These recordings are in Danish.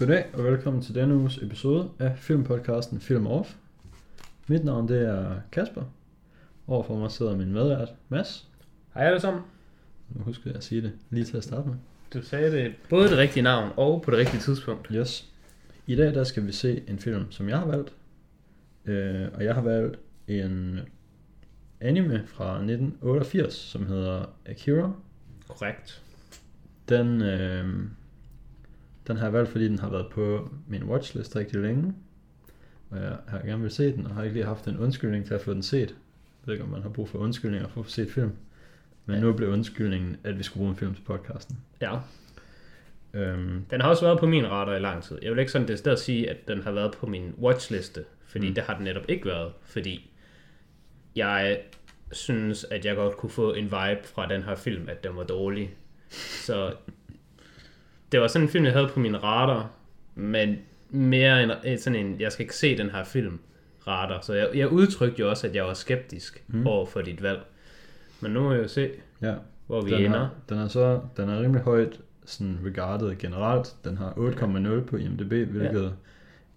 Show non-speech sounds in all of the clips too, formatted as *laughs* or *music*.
Goddag og velkommen til denne uges episode af filmpodcasten Film Off. Mit navn det er Kasper. Overfor mig sidder min medvært Mads. Hej alle sammen. Nu husker jeg at sige det lige til at starte med. Du sagde det både det rigtige navn og på det rigtige tidspunkt. Yes. I dag der skal vi se en film, som jeg har valgt. Øh, og jeg har valgt en anime fra 1988, som hedder Akira. Korrekt. Den, øh, den har jeg valgt, fordi den har været på min watchlist rigtig længe. Og jeg har gerne vil se den, og har ikke lige haft en undskyldning til at få den set. Jeg ved ikke, om man har brug for undskyldninger for at få set film. Men Ja. nu blev undskyldningen, at vi skulle bruge en film til podcasten. Ja. Øhm, Den har også været på min radar i lang tid. Jeg vil ikke sådan det at sige, at den har været på min watchliste, fordi mm. det har den netop ikke været, fordi jeg synes, at jeg godt kunne få en vibe fra den her film, at den var dårlig. Så det var sådan en film, jeg havde på min radar, men mere end øh, sådan en, jeg skal ikke se den her film radar. Så jeg, jeg udtrykte jo også, at jeg var skeptisk Mm. over for dit valg. Men nu må jeg jo se, ja, hvor vi den, ender. har, den er så den er rimelig højt sådan regarded generelt. Den har 8,0 på IMDb, hvilket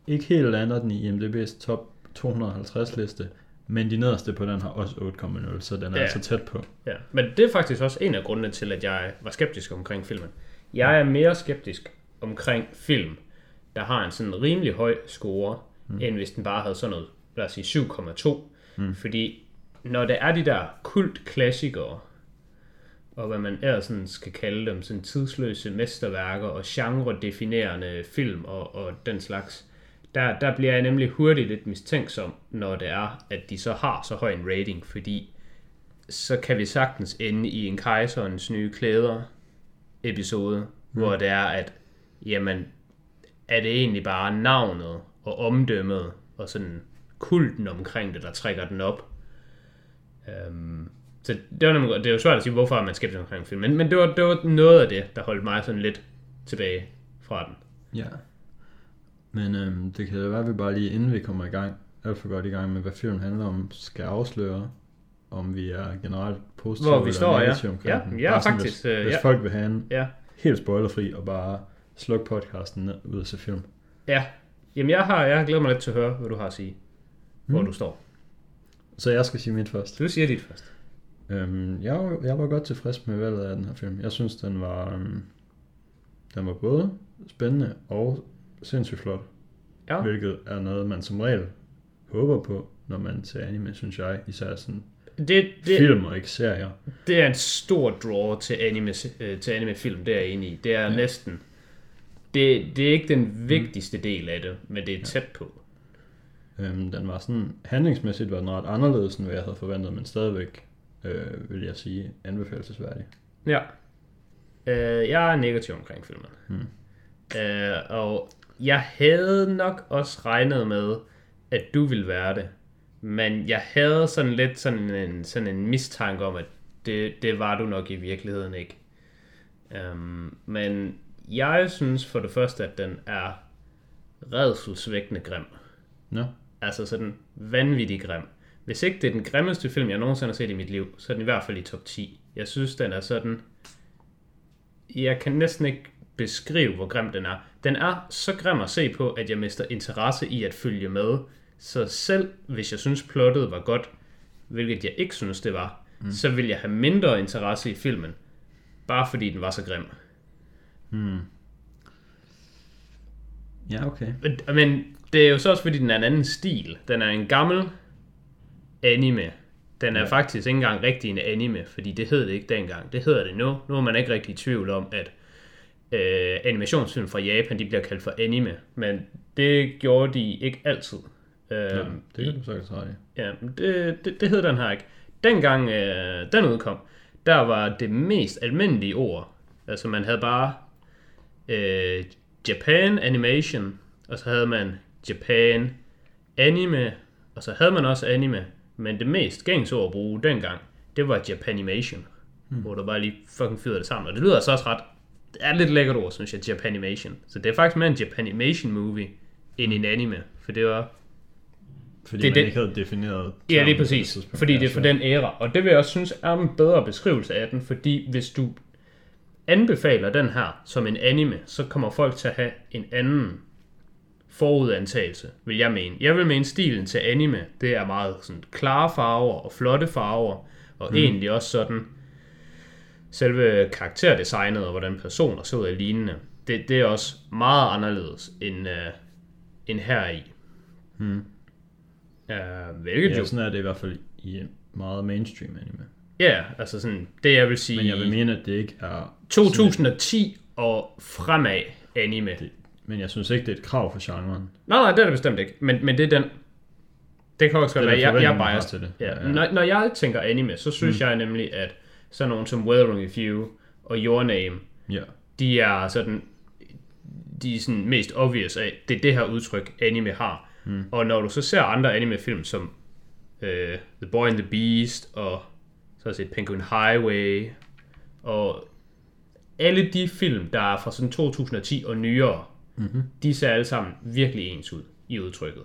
ja. ikke helt lander den i IMDb's top 250 liste. Men de nederste på den har også 8,0, så den er. Ja. altså tæt på. Ja, men det er faktisk også en af grundene til, at jeg var skeptisk omkring filmen. Jeg er mere skeptisk omkring film, der har en sådan rimelig høj score, mm. end hvis den bare havde sådan noget, lad os sige 7,2. Mm. Fordi når det er de der kultklassikere, og hvad man ellers sådan skal kalde dem, sådan tidsløse mesterværker og genre-definerende film og, og den slags, der, der bliver jeg nemlig hurtigt lidt mistænksom, når det er, at de så har så høj en rating, fordi så kan vi sagtens ende i en kejserens nye klæder episode, mm. hvor det er, at jamen, er det egentlig bare navnet og omdømmet og sådan kulten omkring det, der trækker den op. Um, så det, var nemlig, det er jo svært at sige, hvorfor er man skeptisk omkring film, men, men det, var, det var noget af det, der holdt mig sådan lidt tilbage fra den. Ja. Men øhm, det kan da være, at vi bare lige inden vi kommer i gang, alt for godt i gang med, hvad filmen handler om, skal afsløre, om vi er generelt positive Hvor vi eller står, ja. negative omkring Ja, den. ja, Bare sådan, faktisk, Hvis, øh, hvis ja. folk vil have en Ja, helt spoilerfri og bare slukke podcasten ned ud og se film. ja. Jamen, jeg har, jeg har glædet mig lidt til at høre, hvad du har at sige, hvor Mm. du står. Så jeg skal sige mit først. Du siger dit først. Øhm, jeg, var, jeg var godt tilfreds med valget af den her film. Jeg synes, den var, øhm, den var både spændende og sindssygt flot. Ja. Hvilket er noget, man som regel håber på, når man ser anime, synes jeg. Især sådan Det, det... film og ikke serier. Det er en stor draw til anime, øh, til anime-film, det er jeg enig i. Det er Ja. næsten... Det, det er ikke den vigtigste del af det, men det er tæt på. Øhm, den var sådan, handlingsmæssigt var den ret anderledes, end hvad jeg havde forventet, men stadigvæk, øh, vil jeg sige, anbefalesværdig. Ja. Øh, jeg er negativ omkring filmen. Hmm. Øh, og jeg havde nok også regnet med, at du ville være det. Men jeg havde sådan lidt sådan en, sådan en mistanke om, at det, det var du nok i virkeligheden ikke. Um, men jeg synes for det første, at den er redselsvækkende grim. Nå, Altså sådan vanvittig grim. Hvis ikke det er den grimmeste film, jeg nogensinde har set i mit liv, så er den i hvert fald i top 10. Jeg synes, den er sådan... Jeg kan næsten ikke beskrive, hvor grim den er. Den er så grim at se på, at jeg mister interesse i at følge med. Så selv hvis jeg synes, plottet var godt, hvilket jeg ikke synes, det var, mm. så vil jeg have mindre interesse i filmen, bare fordi den var så grim. hmm. Ja, okay. Men- Men det er jo så også, fordi den er en anden stil. Den er en gammel anime. Den er ja. faktisk ikke engang rigtig en anime, fordi det hed det ikke dengang. Det hedder det nu. Nu er man ikke rigtig i tvivl om, at øh, animationsfilm fra Japan, de bliver kaldt for anime. Men det gjorde de ikke altid. Øh, Ja, det kan du sagtens ret i. Ja, det, det, det hed den her ikke. Dengang øh, den udkom, der var det mest almindelige ord. Altså man havde bare øh, Japan Animation, og så havde man Japan Anime, og så havde man også anime. Men det mest gængse ord at bruge dengang, det var Japanimation. Hmm. Hvor der bare lige fucking fyrede det sammen. Og det lyder altså også ret... Det er lidt lækkert ord, synes jeg, Japanimation. Så det er faktisk mere en Japanimation movie, end en anime. For det var Fordi Det man det- ikke havde defineret Ja, lige præcis. Fordi det er for så- den æra. Og det vil jeg også synes er en bedre beskrivelse af den, fordi hvis du anbefaler den her som en anime, så kommer folk til at have en anden forudantagelse, vil jeg mene. Jeg vil mene, stilen til anime, det er meget sådan klare farver og flotte farver, og mm. egentlig også sådan selve karakterdesignet og hvordan personer så ud af lignende. Det, det er også meget anderledes end, uh, end her i. Hmm. Uh, hvilket Ja, jo... sådan er det i hvert fald i meget mainstream anime. Ja, altså sådan, det jeg vil sige... Men jeg vil mene, at det ikke er... 2010 og fremad anime. Det, men jeg synes ikke, det er et krav for genren. Nej, nej, det er det bestemt ikke. Men, men det er den... Det kan også godt være, jeg, jeg er biased. til det. Ja. Ja, ja. Når, når jeg tænker anime, så synes mm. jeg nemlig, at sådan nogle som Weathering with You og Your Name, Ja. de er sådan de er sådan mest obvious af, det er det her udtryk, anime har. Mm. Og når du så ser andre anime-film som uh, The Boy and the Beast, og så har jeg set Penguin Highway, og alle de film, der er fra sådan 2010 og nyere, mm-hmm. de ser alle sammen virkelig ens ud i udtrykket.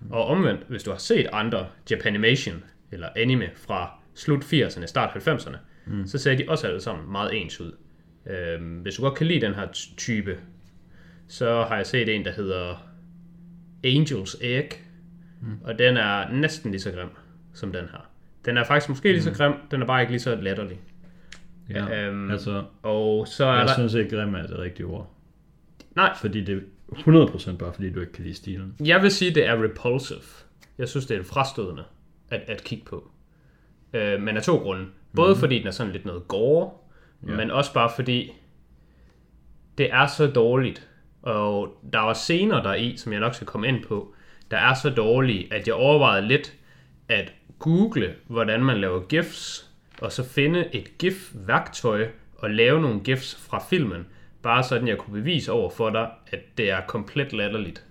Mm. Og omvendt, hvis du har set andre Japanimation eller anime fra slut 80'erne, start 90'erne, mm. så ser de også alle sammen meget ens ud. Øhm, hvis du godt kan lide den her type, så har jeg set en, der hedder Angel's Egg, mm. og den er næsten lige så grim som den her. Den er faktisk måske lige så grim, den er bare ikke lige så latterlig. ja. Øhm, altså, Og så er jeg der... synes ikke, grim er det rigtige ord. Nej, Fordi det er 100% bare fordi, du ikke kan lide stilen. Jeg vil sige, det er repulsive. Jeg synes, det er frastødende at, at kigge på. Øh, men af to grunde. Både mm. fordi den er sådan lidt noget gore, ja. men også bare fordi det er så dårligt. Og der var scener der i, som jeg nok skal komme ind på, der er så dårlige, at jeg overvejede lidt at google, hvordan man laver GIFs, og så finde et GIF-værktøj og lave nogle GIFs fra filmen, bare sådan jeg kunne bevise over for dig, at det er komplet latterligt.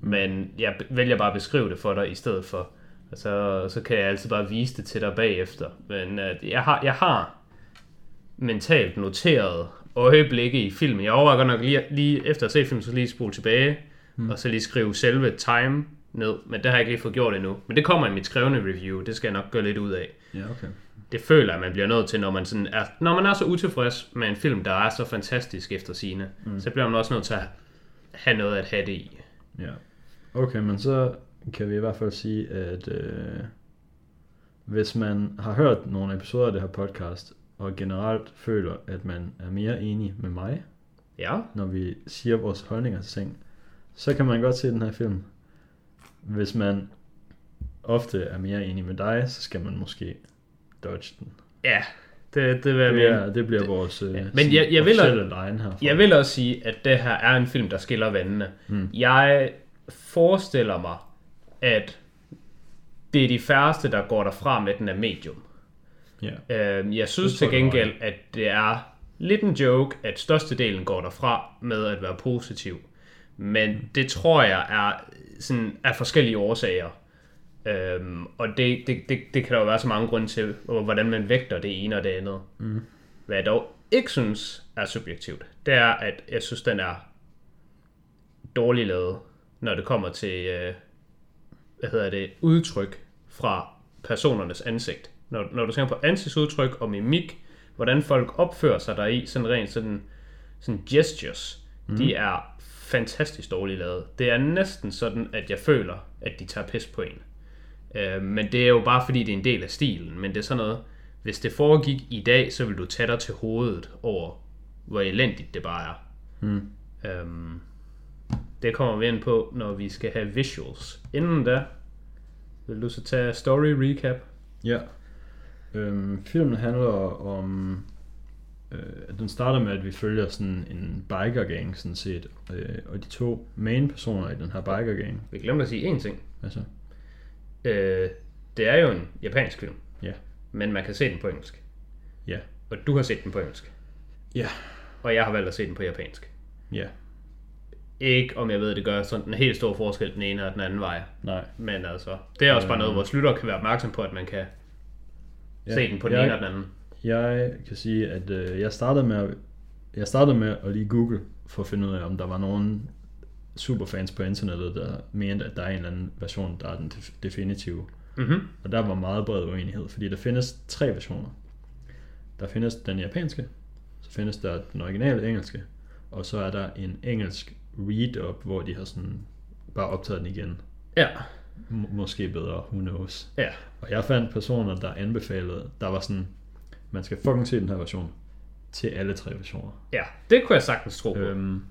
Men jeg vælger bare at beskrive det for dig i stedet for. Og så, så kan jeg altid bare vise det til dig bagefter. Men at jeg, har, jeg har mentalt noteret øjeblikke i filmen. Jeg overvejer godt nok lige, lige efter at se filmen, så lige spole tilbage, mm. og så lige skrive selve time ned. Men det har jeg ikke lige fået gjort endnu. Men det kommer i mit skrevne review. Det skal jeg nok gøre lidt ud af. Ja, okay. Det føler jeg, man bliver nødt til, når man, sådan er, når man er så utilfreds med en film, der er så fantastisk efter sine. Mm. Så bliver man også nødt til at have noget at have det i. Ja. Okay, men så kan vi i hvert fald sige, at øh, hvis man har hørt nogle episoder af det her podcast, og generelt føler, at man er mere enig med mig, Ja, når vi siger vores holdninger til ting, så kan man godt se den her film. Hvis man ofte er mere enig med dig, så skal man måske dodge den. ja det, det vil jeg Det, mene. er, det bliver vores øh, Ja, men jeg- jeg vil- officielle line her. Jeg vil også sige, at det her er en film, der skiller vandene. Mm. Jeg forestiller mig, at det er de færreste, der går derfra med den af medium. Ja. Øh, jeg synes til gengæld, at det er lidt en joke, at størstedelen går derfra med at være positiv. Men det tror jeg er sådan af forskellige årsager. Øhm, og det, det, det, det kan der jo være så mange grunde til, hvordan man vægter det ene og det andet. Mm. Hvad jeg dog ikke synes er subjektivt, det er, at jeg synes, den er dårligt lavet, når det kommer til, øh, hvad hedder det, udtryk fra personernes ansigt. Når, når du tænker på ansigtsudtryk og mimik, hvordan folk opfører sig der i, sådan rent sådan, sådan gestures, mm. de er fantastisk dårligt lavet. Det er næsten sådan, at jeg føler, at de tager pis på en. Øh, men det er jo bare fordi, det er en del af stilen. Men det er sådan noget, hvis det foregik i dag, så vil du tage dig til hovedet over, hvor elendigt det bare er. Mm. Øhm, det kommer vi ind på, når vi skal have visuals. Inden da, vil du så tage story recap? Ja. Øhm, filmen handler om... Øh, den starter med, at vi følger sådan en biker gang, sådan set. Øh, og de to main personer i den her biker gang. Vi glemte at sige én ting. Altså, Øh, det er jo en japansk film, ja. men man kan se den på engelsk. Ja. Og du har set den på engelsk. Ja. Og jeg har valgt at se den på japansk. Ja. Ikke om jeg ved, at det gør sådan en helt stor forskel den ene og den anden vej. Nej. Men altså, det er også bare noget, Øh. vores lyttere kan være opmærksom på, at man kan Ja. se den på den jeg, ene og den anden. Jeg kan sige, at øh, jeg startede med at, jeg startede med at lige google for at finde ud af, om der var nogen superfans på internettet, der mente, at der er en eller anden version, der er den def- definitive. Mm-hmm. Og der var meget bred uenighed, fordi der findes tre versioner. Der findes den japanske, så findes der den originale engelske, og så er der en engelsk read-up, hvor de har sådan bare optaget den igen. Ja, M- måske bedre, who knows. ja. Og jeg fandt personer, der anbefalede, der var sådan, man skal fucking se den her version til alle tre versioner. Ja, det kunne jeg sagtens tro på. Øhm,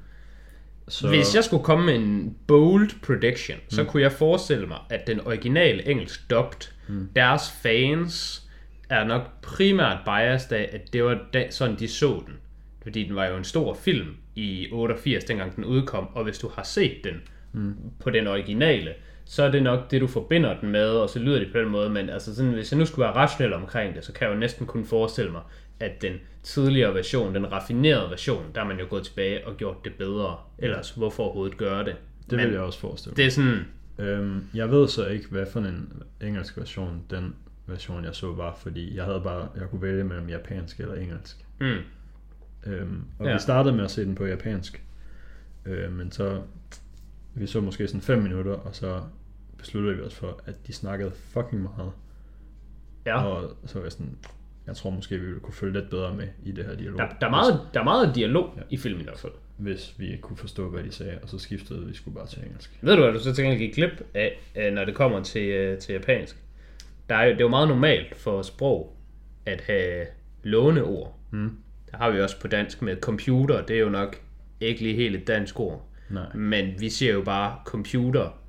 så, Hvis jeg skulle komme med en bold prediction, så kunne jeg forestille mig, at den originale engelsk dubbed, mm. deres fans er nok primært biased af, at det var da, sådan, de så den. Fordi den var jo en stor film i 88, dengang den udkom, og hvis du har set den mm. på den originale, så er det nok det, du forbinder den med, og så lyder det på den måde, men altså sådan, hvis jeg nu skulle være rationel omkring det, så kan jeg jo næsten kun forestille mig, at den tidligere version, den raffinerede version, der er man jo gået tilbage og gjort det bedre. Ellers, hvorfor overhovedet gøre det? det men vil jeg også forestille mig. Det er sådan, Øhm, jeg ved så ikke, hvad for en engelsk version, den version jeg så var, fordi jeg havde bare, jeg kunne vælge mellem japansk eller engelsk. mm, Øhm, og Ja. vi startede med at se den på japansk, øh, men så, vi så måske sådan 5 minutter, og så besluttede vi os for, at de snakkede fucking meget. ja. Og så var jeg sådan, jeg tror måske, vi ville kunne følge lidt bedre med i det her dialog. Der, der, er meget, der er meget dialog i filmen i hvert fald. Hvis vi kunne forstå, hvad de sagde, og så skiftede vi sgu bare til engelsk. Ved du, hvad du så til gengæld gik glip af, øh, når det kommer til, øh, til japansk? Der er det er jo meget normalt for sprog at have låneord. Mm. Der har vi også på dansk med computer. Det er jo nok ikke lige helt et dansk ord. Nej. Men vi siger jo bare computer,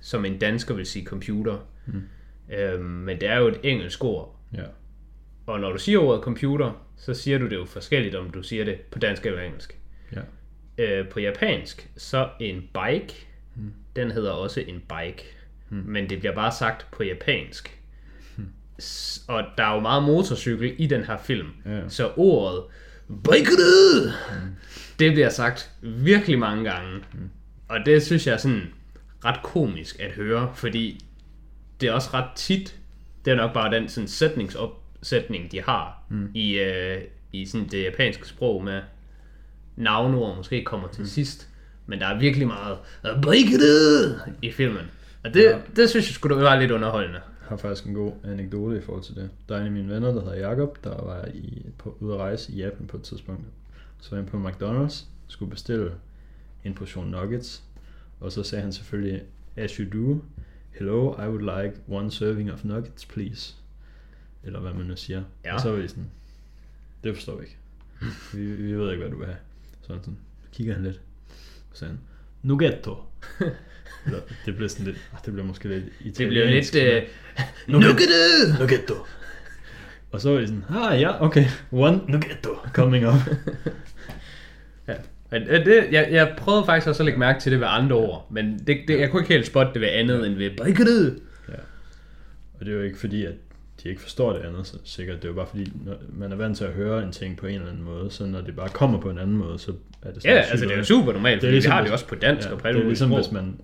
som en dansker vil sige computer. Mm. Øhm, men det er jo et engelsk ord. Ja. Og når du siger ordet computer, så siger du det jo forskelligt, om du siger det på dansk eller engelsk. Ja. Øh, på japansk, så en bike, mm. den hedder også en bike. Mm. Men det bliver bare sagt på japansk. S- Og der er jo meget motorcykel i den her film. Ja. Så ordet bike det bliver sagt virkelig mange gange. Mm. Og det synes jeg sådan ret komisk at høre, fordi det er også ret tit, det er nok bare den sådan sætningsopsætning, de har mm. i, øh, i sådan det japanske sprog med navnord måske kommer til mm. sidst. Men der er virkelig meget "Break it!" i filmen. Og det, ja. det synes jeg skulle være lidt underholdende. Jeg har faktisk en god anekdote i forhold til det. Der er en af mine venner, der hedder Jakob, der var i, på, ude at rejse i Japan på et tidspunkt. Så var han på McDonald's, skulle bestille en portion nuggets, og så sagde han selvfølgelig, as you do, hello, I would like one serving of nuggets, please. Eller hvad man nu siger. Ja. Og så var de sådan, det forstår vi ikke. Vi, vi ved ikke, hvad du vil have. Så han sådan, kigger han lidt. Så sagde han, nuggetto. Eller, det blev sådan lidt, ah, det blev måske lidt italiensk. Det bliver lidt... Øh, *laughs* Nugget- Nuggetto. Og så var de sådan, ah ja, okay, one nuggetto coming up. *laughs* Ja. Men øh, det, jeg, jeg prøvede faktisk også at lægge mærke til det ved andre ord, men det, det, jeg kunne ikke helt spotte det ved andet end ved brikkedet. ja. Og det er jo ikke fordi, at de ikke forstår det andet, så sikkert. Det er jo bare fordi, når man er vant til at høre en ting på en eller anden måde, så når det bare kommer på en anden måde, så er det Ja, altså det er jo super normalt, fordi ligesom, vi har det også på dansk ja, og på Det er ligesom, sprog. hvis man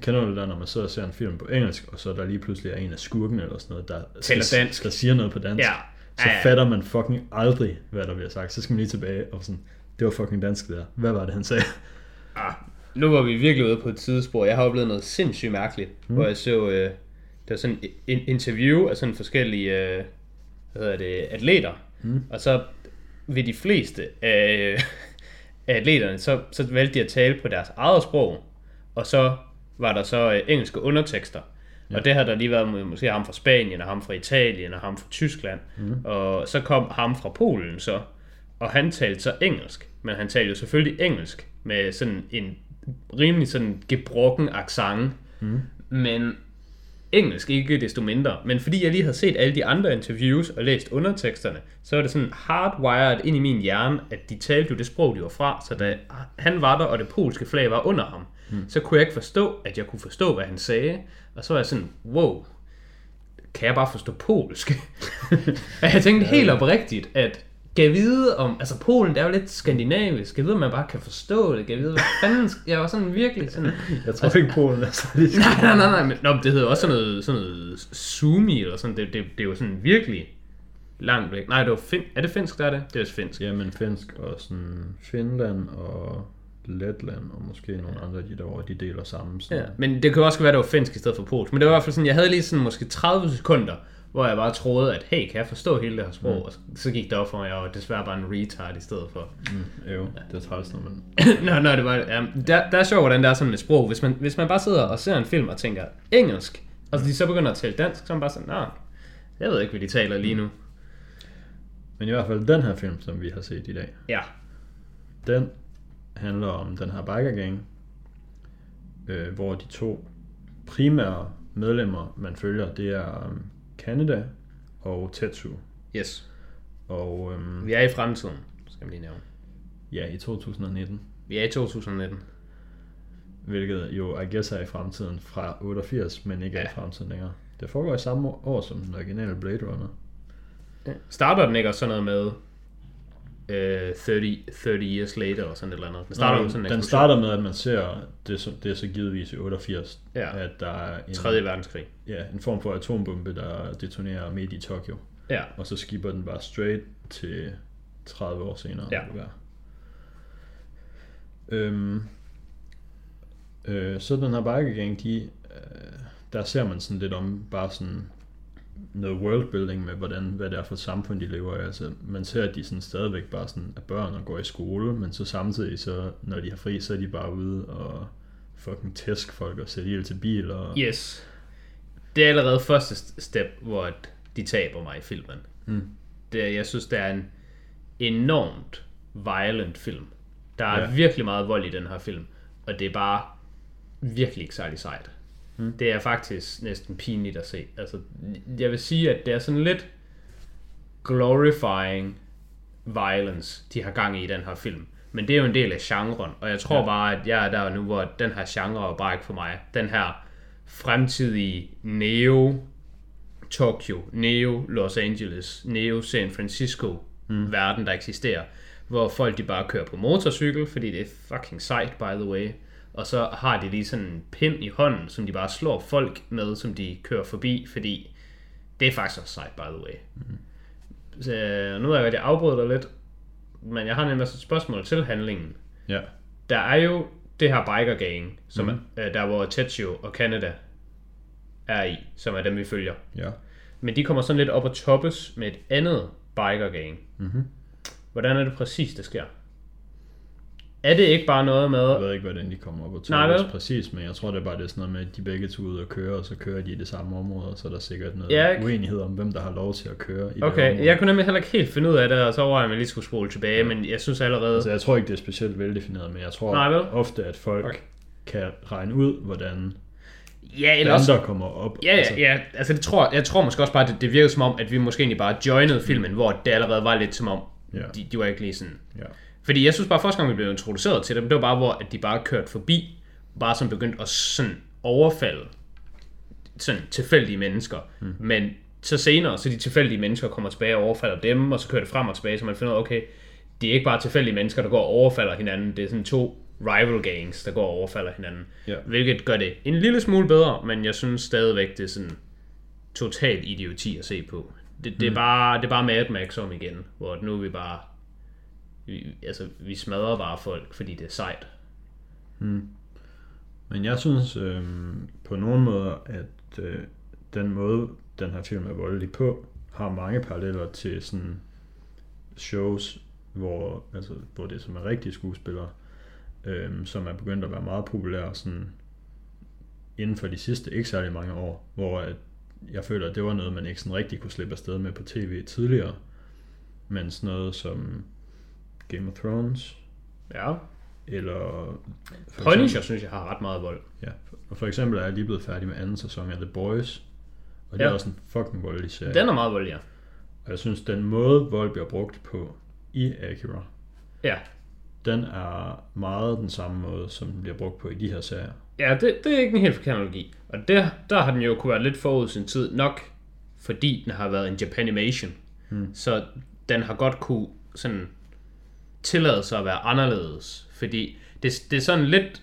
kender du det der, når man sidder og ser en film på engelsk, og så der lige pludselig er en af skurken eller sådan noget, der, Taler dansk. der siger noget på dansk. Ja. Så Ja, ja. fatter man fucking aldrig, hvad der bliver sagt. Så skal man lige tilbage og sådan, det var fucking dansk det der. Hvad var det, han sagde? Ah, nu var vi virkelig ude på et tidsspor. Jeg har oplevet noget sindssygt mærkeligt, mm. hvor jeg så, øh, der var sådan en interview af sådan forskellige øh, hvad hedder det, atleter. Mm. Og så ved de fleste af, af atleterne, så, så valgte de at tale på deres eget sprog. Og så var der så øh, engelske undertekster. Ja. Og det har der lige været måske ham fra Spanien, og ham fra Italien, og ham fra Tyskland. Mm. Og så kom ham fra Polen så, og han talte så engelsk. Men han talte jo selvfølgelig engelsk med sådan en rimelig sådan gebrokken accent. Mm. Men engelsk ikke desto mindre. Men fordi jeg lige havde set alle de andre interviews og læst underteksterne, så var det sådan hardwired ind i min hjerne, at de talte jo det sprog, de var fra. Så da han var der, og det polske flag var under ham, mm. så kunne jeg ikke forstå, at jeg kunne forstå, hvad han sagde. Og så var jeg sådan, wow, kan jeg bare forstå polsk? *laughs* og jeg tænkte helt oprigtigt, at kan vide om, altså Polen, det er jo lidt skandinavisk, kan vide, om man bare kan forstå det, kan vide, hvad fanden, jeg var sådan virkelig sådan, *laughs* Jeg tror ikke, Polen er så lige nej, nej, nej, nej, men men det hedder også sådan noget, sådan noget Sumi, eller sådan, det, det, det er jo sådan virkelig langt væk. Nej, det var fin- er det finsk, der er det? Det er også finsk. Ja, men finsk og sådan Finland og Letland og måske nogle andre af de derovre, de deler sammen. Så. Ja, men det kan også være, det var finsk i stedet for polsk. Men det var i hvert fald sådan, jeg havde lige sådan måske 30 sekunder, hvor jeg bare troede, at hey, kan jeg forstå hele det her sprog? Mm. Og så gik det op for mig, at jeg var desværre bare en retard i stedet for. Mm, jo, det er træls, når man... *coughs* Nå, nå, det var, ja, der, der er sjovt, hvordan det er sådan et sprog. Hvis man, hvis man bare sidder og ser en film og tænker engelsk, og så de så begynder at tale dansk, så er man bare sådan, nej, jeg ved ikke, hvad de taler lige nu. Men i hvert fald den her film, som vi har set i dag, Ja, den handler om den her biker gang, øh, hvor de to primære medlemmer, man følger, det er um, Canada og Tetsu. yes. Og øhm, Vi er i fremtiden, skal man lige nævne. ja, i 2019, Vi er i 2019. hvilket jo I guess er i fremtiden fra 88, men ikke er Ja. i fremtiden længere. Det foregår i samme år som den originale Blade Runner. Starter den ikke også sådan noget med øh, 30, 30 years later, og sådan et eller andet? Den starter Nå, med sådan en den starter med, at man ser, det er så, det er så givetvis i 88, Ja. at der er en, 3. verdenskrig. ja, en form for atombombe, der detonerer midt i Tokyo. Ja. Og så skipper den bare straight til 30 år senere. Ja. det. Øhm, øh, så den her biker gang, de, øh, der ser man sådan lidt om bare sådan noget worldbuilding med, hvordan, hvad det er for et samfund, de lever i. Altså, man ser, at de sådan stadigvæk bare sådan er børn og går i skole, men så samtidig, så, når de har fri, så er de bare ude og fucking tæsk folk og sætte ild til biler. Og, Yes. Det er allerede første st- step, hvor at de taber mig i filmen. Mm. Det, jeg synes, det er en enormt violent film. Der er ja. virkelig meget vold i den her film, og det er bare virkelig ikke særlig sejt. Mm. Det er faktisk næsten pinligt at se. Altså, jeg vil sige, at det er sådan lidt glorifying violence, de har gang i i den her film. Men det er jo en del af genren, og jeg tror ja. bare, at jeg er der nu, hvor den her genre er bare ikke for mig. Den her fremtidige Neo Tokyo, Neo Los Angeles, Neo San Francisco mm. verden, der eksisterer, hvor folk de bare kører på motorcykel, fordi det er fucking sejt, by the way. Og så har de lige sådan en pind i hånden, som de bare slår folk med, som de kører forbi, fordi det er faktisk også sejt, by the way. Mm. Så, øh, nu er jeg, at jeg afbryder dig lidt, men jeg har en masse spørgsmål til handlingen. ja. Der er jo det her biker gang, som mm. er, der hvor Tetsuo og Canada er i, som er dem vi følger. ja. Men de kommer sådan lidt op og toppes med et andet biker gang. Mhm. Hvordan er det præcis, det sker? Er det ikke bare noget med... Jeg ved ikke, hvordan de kommer op og Nej, tåles vel? præcis, men jeg tror, det er bare det er sådan noget med, at de begge to ud og køre, og så kører de i det samme område, og så er der sikkert noget Ja, ja, ikke? uenighed om, hvem der har lov til at køre i det Okay, område. jeg kunne nemlig heller ikke helt finde ud af det, og så overvejede jeg, at jeg lige skulle spole tilbage, men jeg synes allerede... Altså, jeg tror ikke, det er specielt veldefineret, men jeg tror Nej, vel? ofte, at folk Okay. kan regne ud, hvordan Ja, eller også... kommer op. Ja, altså, ja, ja. Altså, det tror, jeg tror måske også bare, at det, det virkede som om, at vi måske egentlig bare joinede filmen, hvor det allerede var lidt som om, Ja. de, de var ikke lige sådan... ja. Fordi jeg synes bare, første gang vi blev introduceret til dem, det var bare, hvor at de bare kørte forbi, bare som begyndte at sådan overfalde sådan tilfældige mennesker. Mm. Men så senere, så de tilfældige mennesker kommer tilbage og overfalder dem, og så kører det frem og tilbage, så man finder ud af, okay, det er ikke bare tilfældige mennesker, der går og overfalder hinanden, det er sådan to rival gangs, der går og overfalder hinanden. Ja. Hvilket gør det en lille smule bedre, men jeg synes stadigvæk, det er sådan total idioti at se på. Det, det, er, bare, det er bare Mad Max om igen, hvor nu er vi bare vi, altså, vi smadrer bare folk, fordi det er sejt. Hmm. Men jeg synes øh, på nogle måder, at øh, den måde, den her film er voldelig på, har mange paralleller til sådan shows, hvor, altså, hvor det som er rigtige skuespillere, øh, som er begyndt at være meget populære sådan, inden for de sidste ikke særlig mange år, hvor at jeg føler, at det var noget, man ikke sådan rigtig kunne slippe afsted med på tv tidligere. Men sådan noget som Game of Thrones, Ja. eller... for Punisher, eksempel- synes jeg, har ret meget vold. Ja, og for eksempel er jeg lige blevet færdig med anden sæson af The Boys, og det Ja. er også en fucking voldelig serie. Den er meget voldelig, ja. Og jeg synes, den måde vold bliver brugt på i Akira, Ja, den er meget den samme måde, som den bliver brugt på i de her serier. ja det, det er ikke en helt forkert analogi. Og der, der har den jo kunne være lidt forud sin tid nok, fordi den har været en Japanimation. Hmm. Så den har godt kunne sådan tillade sig at være anderledes. Fordi det, det er sådan lidt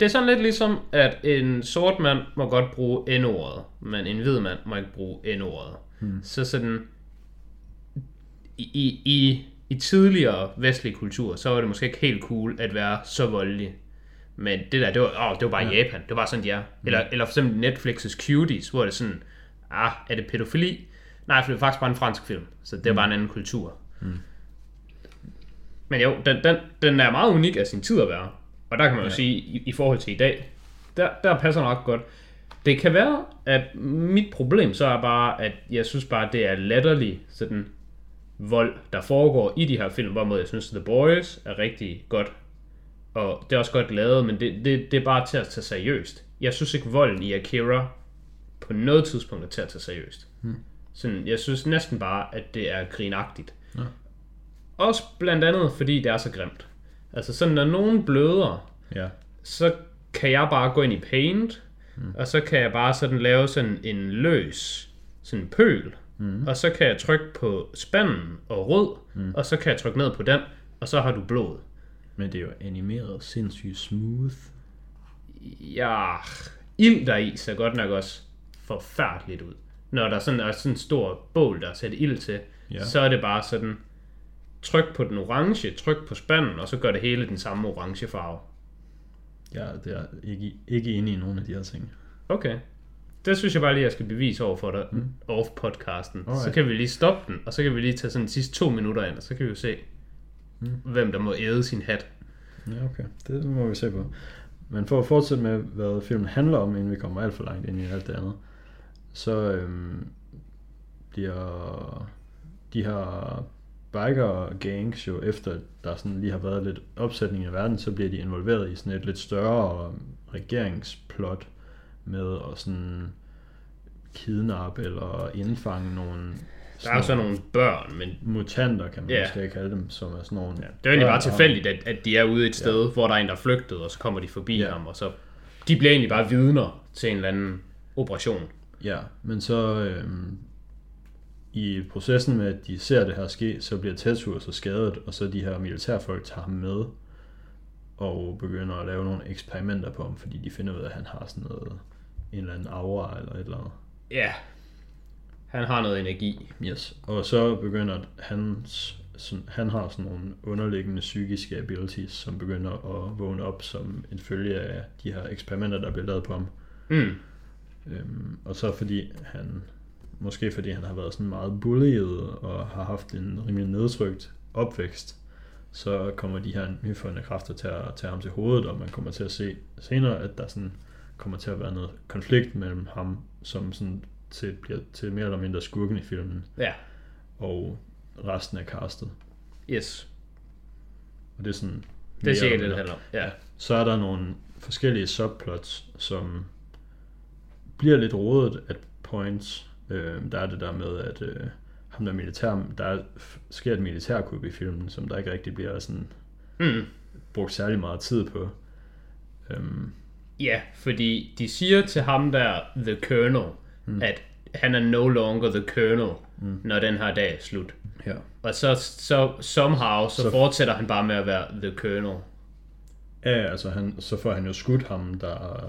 det er sådan lidt ligesom, at en sort mand må godt bruge N-ordet, men en hvid mand må ikke bruge N-ordet. Hmm. Så sådan, i, i, i, tidligere vestlig kultur, så var det måske ikke helt cool at være så voldelig. Men det der, det var, åh, det var bare ja. Japan. Det var sådan, de er. Eller, eller for eksempel Netflix's Cuties, hvor det er sådan, ah, er det pædofili? Nej, for det er faktisk bare en fransk film, så det er bare en anden kultur. Mm. Men jo, den, den, den er meget unik af sin tid at være. Og der kan man jo Ja. sige, i, i forhold til i dag, der, der passer nok godt. Det kan være, at mit problem så er bare, at jeg synes bare, det er latterlig sådan vold, der foregår i de her film, hvorimod jeg synes, The Boys er rigtig godt. Og det er også godt lavet, men det, det, det er bare til at tage seriøst. Jeg synes ikke, volden i Akira på noget tidspunkt er til at tage seriøst. Hmm. Sådan, jeg synes næsten bare, at det er grinagtigt. Ja. Også blandt andet, fordi det er så grimt. Altså sådan, når nogen bløder, Ja. så kan jeg bare gå ind i Paint, mm. og så kan jeg bare sådan lave sådan en løs sådan pøl, mm. og så kan jeg trykke på spanden og rød, mm. og så kan jeg trykke ned på den, og så har du blod. Men det er jo animeret sindssygt smooth. Ja, ild der i ser godt nok også forfærdeligt ud. Når der sådan er sådan en stor bål, der er sat ild til, Ja. så er det bare sådan, tryk på den orange, tryk på spanden, og så gør det hele den samme orange farve. Ja, det er ikke, ikke inde i nogen af de her ting. Okay. Det synes jeg bare lige, jeg skal bevise over for dig mm. off podcasten. Alright. Så kan vi lige stoppe den, og så kan vi lige tage sådan de sidste to minutter ind, og så kan vi jo se, mm. hvem der må æde sin hat. Ja, okay. Det må vi se på. Men for at fortsætte med, hvad filmen handler om, inden vi kommer alt for langt ind i alt det andet, så øhm, bliver de her biker gangs jo efter der sådan lige har været lidt opsætning i verden, så bliver de involveret i sådan et lidt større regeringsplot med at sådan kidnappe eller indfange nogle Der er jo sådan nogle børn, men mutanter, kan man yeah. måske kalde dem, som er sådan nogle... ja, det er jo egentlig bare tilfældigt, at, at de er ude et sted, ja. hvor der er en, der er flygtet, og så kommer de forbi ja. ham, og så... De bliver egentlig bare vidner til en eller anden operation. Ja, men så øhm, i processen med, at de ser det her ske, så bliver Tetsuo så skadet, og så de her militærfolk tager ham med og begynder at lave nogle eksperimenter på ham, fordi de finder ud af, at han har sådan noget, en eller anden aura eller et eller andet. Ja, han har noget energi. Yes. Og så begynder hans, sådan, han har sådan nogle underliggende psykiske abilities, som begynder at vågne op som en følge af de her eksperimenter, der bliver lavet på ham. Mm. Øhm, og så fordi han, måske fordi han har været sådan meget bullied og har haft en rimelig nedtrykt opvækst, så kommer de her nyfundne kræfter til at tage ham til hovedet, og man kommer til at se senere, at der sådan kommer til at være noget konflikt mellem ham, som sådan til, bliver til mere eller mindre skurken i filmen, Ja, og resten af castet. yes. Og det er sådan... Det er sikkert det, handler om. Ja. Så er der nogle forskellige subplots, som bliver lidt rodet at points. Øh, der er det der med, at øh, ham der militær, der er, sker et militærkup i filmen, som der ikke rigtig bliver sådan Mm. brugt særlig meget tid på. Øhm, Ja, fordi de siger til ham der, The Colonel, mm. at han er no longer The Colonel, mm. når den her dag er slut. ja. Og så, så somehow, så, Så- så fortsætter han bare med at være The Colonel. ja, altså han, så får han jo skudt ham, der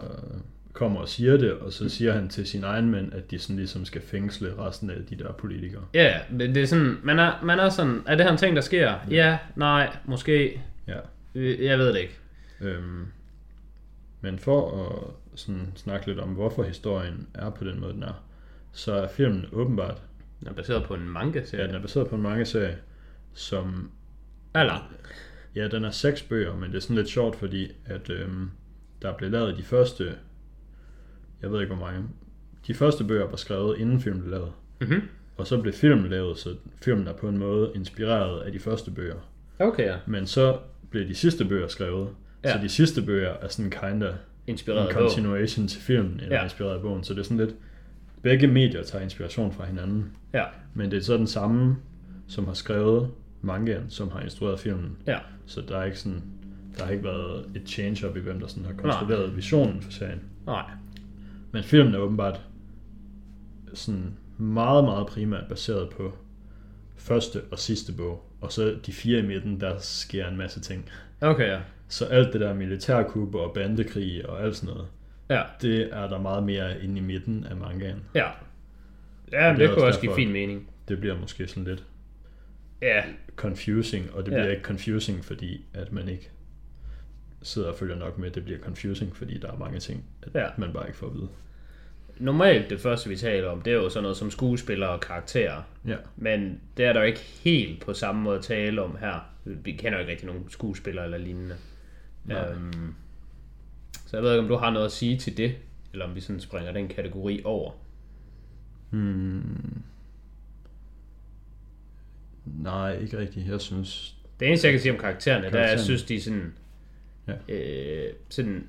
kommer og siger det, og så siger han til sin egen mænd, at de sådan ligesom skal fængsle resten af de der politikere. Ja, men det er sådan, man er, man er sådan, er det her en ting, der sker? Ja, ja nej, måske, Ja. Øh, jeg ved det ikke. Øhm, men for at sådan snakke lidt om, hvorfor historien er på den måde, den er, så er filmen åbenbart, Den er baseret på en manga ja, den er baseret på en mange serie, som, Eller, ja, den er seks bøger, men det er sådan lidt sjovt, fordi at øhm, der blev lavet de første, jeg ved ikke hvor mange, de første bøger var skrevet inden filmen blev lavet, mhm. og så blev filmen lavet, så filmen er på en måde inspireret af de første bøger. Okay, ja. Men så blev de sidste bøger skrevet, ja. Så de sidste bøger er sådan kinda Inspireret en af continuation til filmen, eller ja. Inspireret af bogen. Så det er sådan lidt, begge medier tager inspiration fra hinanden. Ja, Men det er så den samme, som har skrevet mangaen, som har instrueret filmen. ja. Så der er ikke sådan, der har ikke været et change-up i, hvem der sådan har kontrolleret visionen for serien. Nej. Men filmen er åbenbart sådan meget, meget primært baseret på første og sidste bog. Og så de fire i midten, der sker en masse ting. Okay, ja. Så alt det der militærkup og bandekrig og alt sådan noget, Ja, det er der meget mere inde i midten af mangaen. ja. Ja, men Det det kunne også give fin mening. Det bliver måske sådan lidt Ja, confusing, og det Ja. bliver ikke confusing, fordi at man ikke sidder og følger nok med. Det bliver confusing, fordi der er mange ting, at Ja. man bare ikke får at vide. normalt det første, vi taler om, det er jo sådan noget som skuespillere og karakterer. Ja. Men det er der jo ikke helt på samme måde at tale om her. Vi kender jo ikke rigtig nogen skuespillere eller lignende. Øhm, så jeg ved ikke, om du har noget at sige til det, eller om vi sådan springer den kategori over. Hmm. Nej, ikke rigtigt. Jeg synes... Det eneste, jeg kan sige om karaktererne, der er, jeg Karaktererne. synes, de er sådan... Ja. Øh, sådan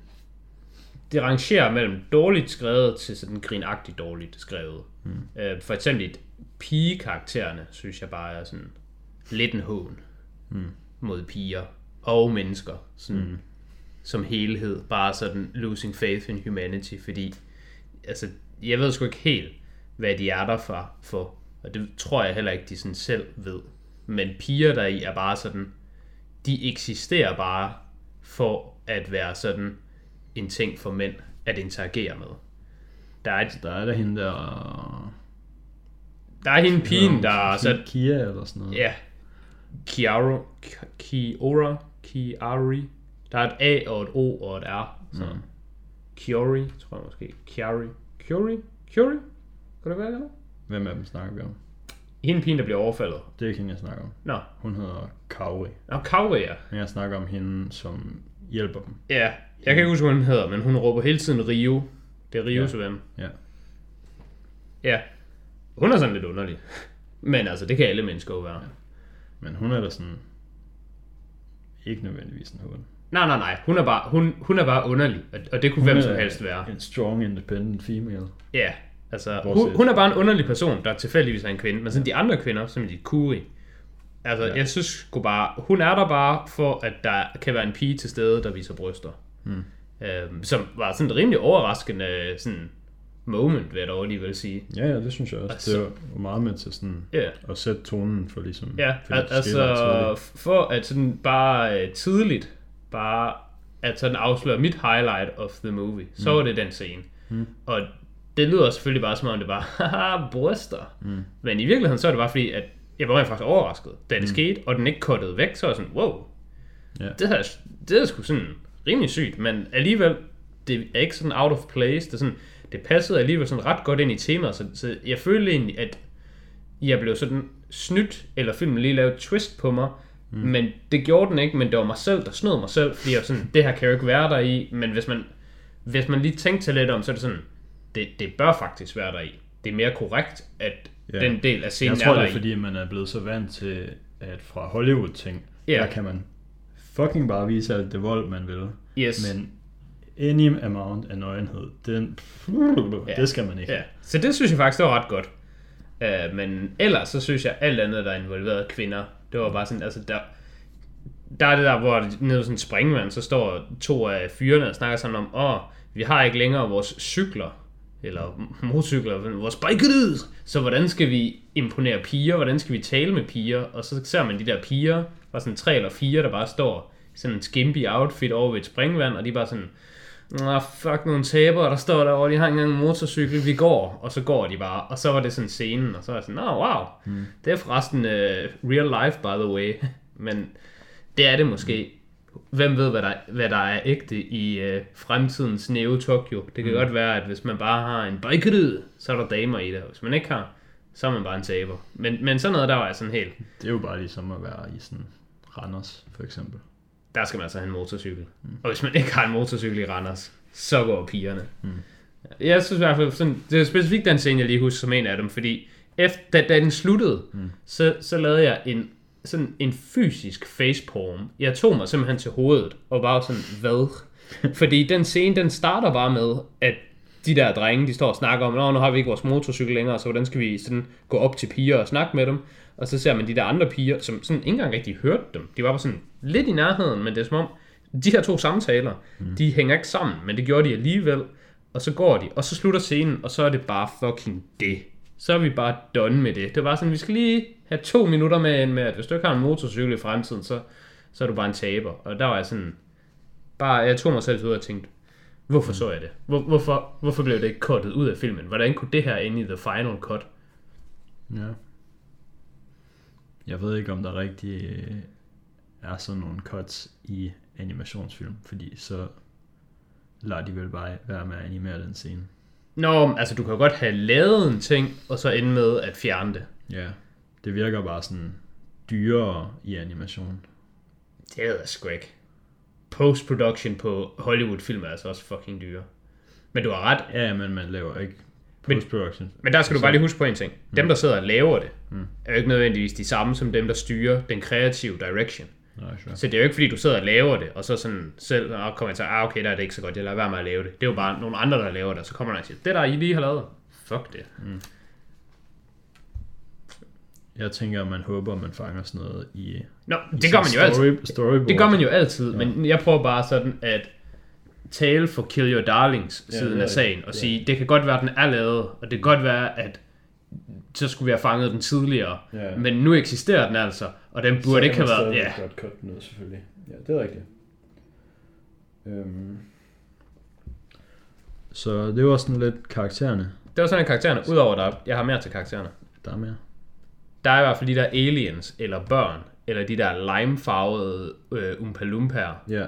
det rangerer mellem dårligt skrevet til sådan grinagtigt dårligt skrevet. Mm. Øh, for eksempel pigekaraktererne, synes jeg bare er sådan lidt en hån mm. mod piger og mennesker. Sådan, mm. Som helhed. Bare sådan losing faith in humanity, fordi altså, jeg ved sgu ikke helt, hvad de er der for, for. Og det tror jeg heller ikke, de sådan selv ved. Men piger der i er bare sådan, de eksisterer bare for at være sådan en ting for mænd at interagere med. Der er, et, Der er der hende der... der er hende pigen, der er sat, Kia eller sådan noget. ja, Kiaro, Ki- Kiora, Kiari. Der er et A og et O og et R. Så. Mm. Kiori, tror jeg måske. Kiari. Kiori? Kiori? Kan det være det? Hvem af dem snakker vi om? Hende pigen, der bliver overfaldet. Det er ikke hende, jeg snakker om. Nå, Hun hedder Kauri. Nå Kauri, ja. Men jeg snakker om hende, som hjælper dem. Ja, jeg kan ikke huske, hvad hun hedder, men hun råber hele tiden Rio. Det er Rios Ja. ven. Ja. Ja. Hun er sådan lidt underlig. Men altså, det kan alle mennesker jo være. Men hun er da sådan... Ikke nødvendigvis en hund. Nej, nej, nej. Hun er bare, hun, hun er bare underlig. Og, og det kunne hvem som helst være. En strong, independent female. Ja, altså, Bortset. hun, hun er bare en underlig person, der tilfældigvis er en kvinde. Men sådan de andre kvinder, som de Kuri, altså, Ja. jeg synes sgu bare, hun er der bare for, at der kan være en pige til stede, der viser bryster. Hmm. Øhm, som var sådan et rimelig overraskende sådan moment, vil jeg dog alligevel sige. Ja, ja, det synes jeg også. Altså- Det var meget med til sådan Ja. at sætte tonen for ligesom... Ja, for al- altså for at sådan bare øh, tidligt, bare at sådan afsløre mit highlight of the movie, så Mm. var det den scene. Og det lyder selvfølgelig bare som om det var, haha, bryster. Mm. Men i virkeligheden så er det bare fordi, at jeg var rent faktisk overrasket, da det skete, og den ikke kottede væk, så var jeg sådan, wow, Ja. det, her, det er sgu sådan rimelig sygt, men alligevel, det er ikke sådan out of place, det, er sådan, det passede alligevel sådan ret godt ind i temaet, så, så jeg følte egentlig, at jeg blev sådan snydt, eller filmen lige lavede twist på mig, mm. men det gjorde den ikke, men det var mig selv, der snød mig selv, fordi jeg var sådan, det her kan jo ikke være der i, men hvis man, hvis man lige tænkte sig lidt om, så er det sådan, det, det bør faktisk være der i. Det er mere korrekt, at Ja. den del af scenen Jeg tror, er det er fordi, man er blevet så vant til, at fra Hollywood-ting, Ja. der kan man fucking bare vise alt det vold, man vil. Yes. Men any amount af nøgenhed, den, Ja. det skal man ikke. Ja, så det synes jeg faktisk, det var ret godt. Uh, men ellers så synes jeg, alt andet, der er involveret kvinder, det var bare sådan, altså der, der er det der, hvor nede sådan en springvand, så står to af fyrene og snakker sammen om, åh, vi har ikke længere vores cykler, eller motorcykler, vores bikeryds. Så hvordan skal vi imponere piger? Hvordan skal vi tale med piger? Og så ser man de der piger, var sådan tre eller fire, der bare står i sådan en skimpy outfit over ved et springvand, og de er bare sådan, Nå, fuck nogle tabere, der står derovre, de har ikke engang en motorcykel, vi går, og så går de bare, og så var det sådan scenen, og så var jeg sådan, nå, wow, mm. det er forresten uh, real life, by the way, *laughs* men det er det måske. Hvem ved, hvad der, hvad der er ægte i uh, fremtidens Neo Tokyo. Det kan mm. godt være, at hvis man bare har en bikeryd, så er der damer i det, hvis man ikke har, så er man bare en taber. Men, men sådan noget, der var jeg sådan helt, Det er jo bare ligesom at være i sådan Randers, for eksempel. der skal man altså have en motorcykel. Mm. Og hvis man ikke har en motorcykel i Randers, så går pigerne. Mm. Jeg synes i hvert fald, sådan, det er specifikt den scene, jeg lige husker som en af dem, fordi efter, da, da den sluttede, mm. så, så lavede jeg en, sådan en fysisk facepalm. Jeg tog mig simpelthen til hovedet, og bare sådan, hvad? fordi den scene, den starter bare med, at de der drenge, de står og snakker om, Nå, nu har vi ikke vores motorcykel længere, så hvordan skal vi sådan gå op til piger og snakke med dem? Og så ser man de der andre piger, som sådan ikke engang rigtig hørte dem. De var bare sådan lidt i nærheden, men det er som om, de her to samtaler, mm. de hænger ikke sammen, men det gjorde de alligevel. Og så går de, og så slutter scenen, og så er det bare fucking det. Så er vi bare done med det. Det var sådan, vi skal lige have to minutter med med, at hvis du ikke har en motorcykel i fremtiden, så, så er du bare en taber. Og der var jeg sådan, bare, jeg tog mig selv ud og tænkte, hvorfor så jeg det? Hvor, hvorfor, hvorfor blev det ikke cuttet ud af filmen? Hvordan kunne det her ende i the final cut? Ja. Jeg ved ikke, om der rigtig øh, er sådan nogle cuts i animationsfilm, fordi så lader de vel bare være med at animere den scene. Nå, men altså du kan jo godt have lavet en ting, og så ende med at fjerne det. Ja, det virker bare sådan dyrere i animation. Det er sgu ikke. Post-production på Hollywood-film er altså også fucking dyre. Men du har ret. Ja, men man laver ikke Men- post-production. Men der skal du bare lige huske på en ting. Dem, der sidder og laver det, er jo ikke nødvendigvis de samme som dem, der styrer den kreative direction. Nej, sure. Så det er jo ikke fordi, du sidder og laver det, og så sådan selv og kommer til, ah, okay, der er det ikke så godt, jeg lader være med at lave det. Det er jo bare nogle andre, der laver det, og så kommer der og siger, det der, I lige har lavet, fuck det. Jeg tænker, man håber, man fanger sådan noget i... Nå, i det gør man jo altid. story, Storyboard. Det gør man jo altid, men jeg prøver bare sådan at tale for Kill Your Darlings Ja, siden er af sagen, og rigtigt. sige, det kan godt være, at den er lavet, og det kan godt være, at så skulle vi have fanget den tidligere, Ja. men nu eksisterer den altså, og den burde ikke have været, ja, godt cut den ud, selvfølgelig. Ja, det er rigtigt. Øhm. Så det var sådan lidt karaktererne, det var sådan en karaktererne, udover der, jeg har mere til karaktererne. der er mere. Der er i hvert fald de der aliens, eller børn, eller de der limefarvede øh, Oompa Loompaer, Ja,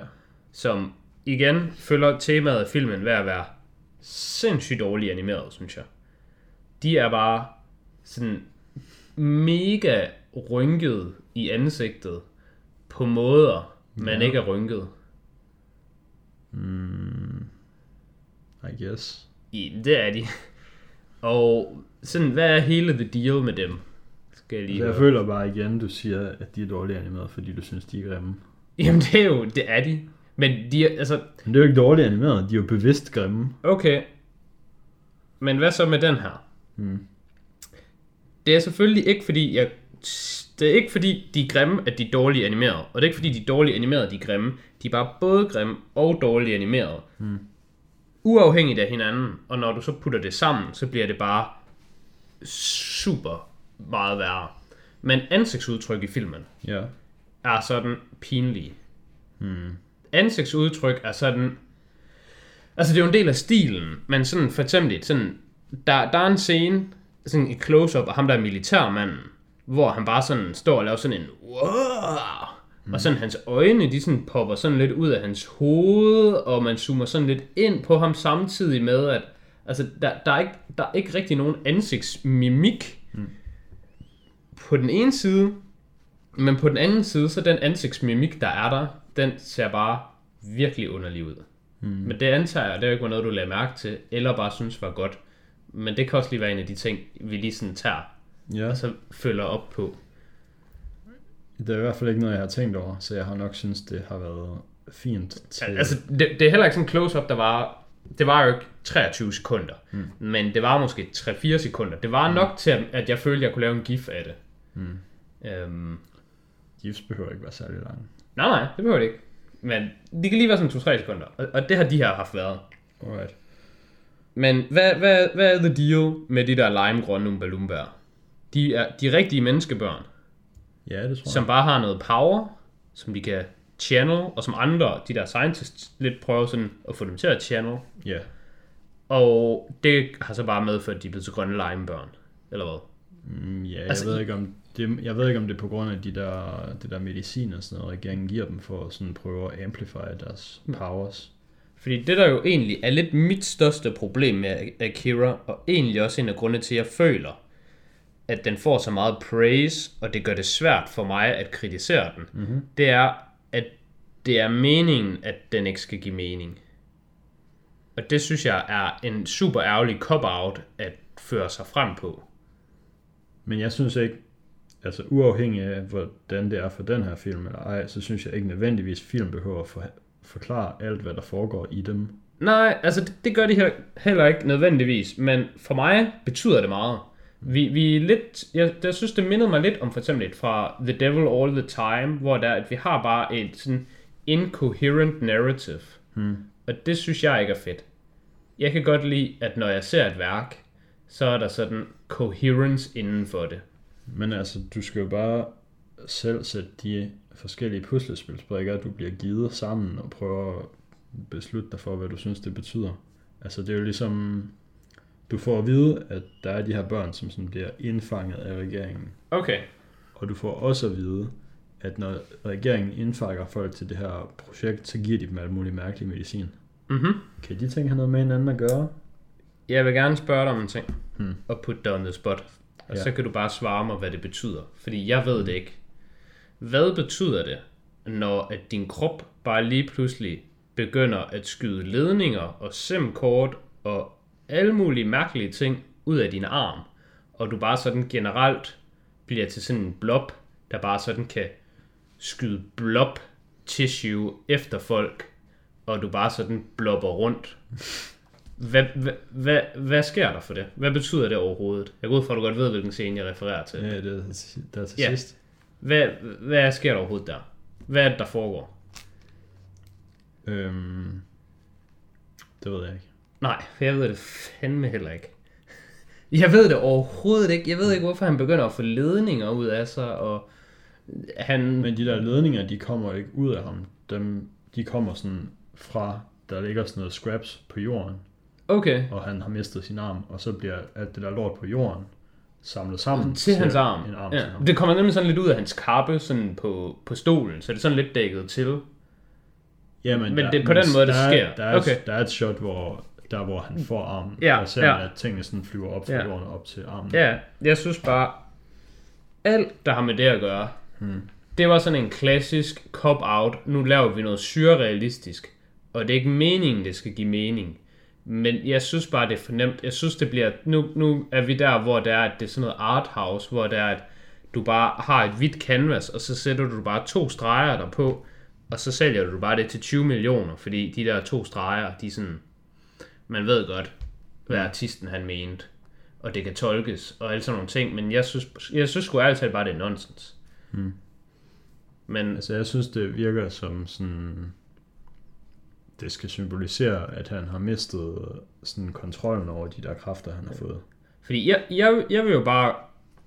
som igen følger temaet af filmen ved at være sindssygt dårligt animeret, synes jeg. De er bare sådan mega rynket i ansigtet på måder, man Ja. ikke er rynket. I guess. I, det er de. Og sådan, hvad er hele the deal med dem? Skal jeg lige Så jeg høre. føler bare igen, du siger, at de er dårligt animeret, fordi du synes, de er grimme. Jamen det er jo, det er de. Men de er, altså, Men det er jo ikke dårligt animeret, de er jo bevidst grimme. Okay. Men hvad så med den her? Mm. Det er selvfølgelig ikke fordi, jeg... Det er ikke fordi, de er grimme, at de er dårligt animeret. Og det er ikke fordi, de er dårligt animeret, de er grimme. De er bare både grimme og dårligt animeret. Mm. Uafhængigt af hinanden. Og når du så putter det sammen, så bliver det bare super meget værre. Men ansigtsudtryk i filmen Ja. er sådan pinlige. Hmm. Ansigtsudtryk er sådan... Altså, det er jo en del af stilen, men sådan for eksempel, sådan, der, der er en scene, sådan et close-up af ham, der er militærmanden, hvor han bare sådan står og laver sådan en wow, og sådan hans øjne, de sådan popper sådan lidt ud af hans hoved, og man zoomer sådan lidt ind på ham samtidig med, at altså, der, der, er, ikke, der er ikke rigtig nogen ansigtsmimik på den ene side, men på den anden side, så den ansigtsmimik, der er der, den ser bare virkelig underlig ud. Mm. Men det antager jeg, det er jo ikke noget, du lagde mærke til, eller bare synes var godt. Men det kan også lige være en af de ting, vi lige sådan tager, Ja, og så følger op på. det er i hvert fald ikke noget, jeg har tænkt over, så jeg har nok synes, det har været fint til... Altså, det, det er heller ikke sådan en close-up, der var... Det var jo ikke 23 sekunder, mm. men det var måske 3-4 sekunder. Det var nok til, at- jeg følte, at jeg kunne lave en gif af det. Mm. Øhm, Gifs behøver ikke være særlig lang. nej, nej, det behøver det ikke. Men det kan lige være sådan 2-3 sekunder, og, og det har de her haft været. Alright. Men hvad, hvad, hvad er the deal med de der limegrønne Loombaer? De er de rigtige menneskebørn, Ja, det tror som bare har noget power, som de kan channel, og som andre, de der scientists, lidt prøver sådan at få dem til at channel. jeg. Ja. Og det har så bare medført, at de er blevet til grønne limebørn. Eller hvad? Mm, ja, jeg Altså, ved ikke om det, jeg ved ikke om det er på grund af de der, det der medicin og sådan noget, regeringen giver dem for at sådan prøve at amplify deres powers. Fordi det der jo egentlig er lidt mit største problem med Akira, og egentlig også en af grundene til, at jeg føler, at den får så meget praise, og det gør det svært for mig at kritisere den, mm-hmm. det er, at det er meningen, at den ikke skal give mening. Og det synes jeg er en super ærgerlig cop-out at føre sig frem på. Men jeg synes ikke, altså uafhængig af hvordan det er for den her film eller ej, så synes jeg ikke nødvendigvis, at film behøver at for, forklare alt, hvad der foregår i dem. Nej, altså det, det gør de her heller ikke nødvendigvis, men for mig betyder det meget. Vi, vi er lidt, jeg, jeg synes det mindede mig lidt om for eksempel et fra The Devil All the Time, hvor der, at vi har bare et sådan incoherent narrative. Hmm. Og det synes jeg ikke er fedt. Jeg kan godt lide, at når jeg ser et værk, så er der sådan coherence inden for det. Men altså, du skal jo bare selv sætte de forskellige puslespilsbrikker, du bliver givet sammen og prøve at beslutte dig for, hvad du synes, det betyder. Altså, det er jo ligesom, du får at vide, at der er de her børn, som sådan bliver indfanget af regeringen. Okay. Og du får også at vide, at når regeringen indfanger folk til det her projekt, så giver de dem alt muligt mærkelig medicin. Mhm. Kan de ting have noget med hinanden at gøre? Jeg vil gerne spørge dig om en ting. Hmm. Og putte dig on the spot. Og Ja. så kan du bare svare mig, hvad det betyder. Fordi jeg ved det ikke. Hvad betyder det, når at din krop bare lige pludselig begynder at skyde ledninger og SIM-kort og alle mulige mærkelige ting ud af din arm, og du bare sådan generelt bliver til sådan en blob, der bare sådan kan skyde blob tissue efter folk, og du bare sådan blopper rundt. Hvad, hvad, hvad, hvad sker der for det? Hvad betyder det overhovedet? Jeg går ud fra, at du godt ved, hvilken scene jeg refererer til. Ja, det er der til Ja. sidst. Hvad, hvad sker der overhovedet der? Hvad er det, der foregår? Øhm, det ved jeg ikke. Nej, for jeg ved det fandme heller ikke. Jeg ved det overhovedet ikke. Jeg ved ikke, hvorfor han begynder at få ledninger ud af sig, og han... Men de der ledninger, de kommer ikke ud af ham. Dem, de kommer sådan fra, der ligger sådan noget scraps på jorden, Okay, og han har mistet sin arm, og så bliver alt det der lort på jorden samlet sammen til hans arm. En arm ja. til ham. Det kommer nemlig sådan lidt ud af hans kappe sådan på, på stolen, så det er sådan lidt dækket til. Jamen, Men det er på den måde, det der er, sker. Der er, Okay. der er et shot, hvor der hvor han får armen, Ja, og ser ja. at tingene sådan flyver op fra Ja. jorden op til armen. Ja, jeg synes bare, alt der har med det at gøre, Hmm. det var sådan en klassisk cop-out. Nu laver vi noget surrealistisk, og det er ikke meningen, det skal give mening. Men jeg synes bare, det er for nemt. Jeg synes, det bliver... Nu, nu er vi der, hvor det er, at det er sådan noget art house, hvor det er, at du bare har et hvidt canvas, og så sætter du bare to streger der på, og så sælger du bare det til 20 millioner, fordi de der to streger, de er sådan... Man ved godt, hvad artisten han mente, og det kan tolkes, og alle sådan nogle ting, men jeg synes, jeg synes sgu ærligt bare, det er nonsens. Hmm. Men Altså, jeg synes, det virker som sådan... Det skal symbolisere, at han har mistet sådan kontrollen over de der kræfter, han har fået. Fordi jeg, jeg, jeg vil jo bare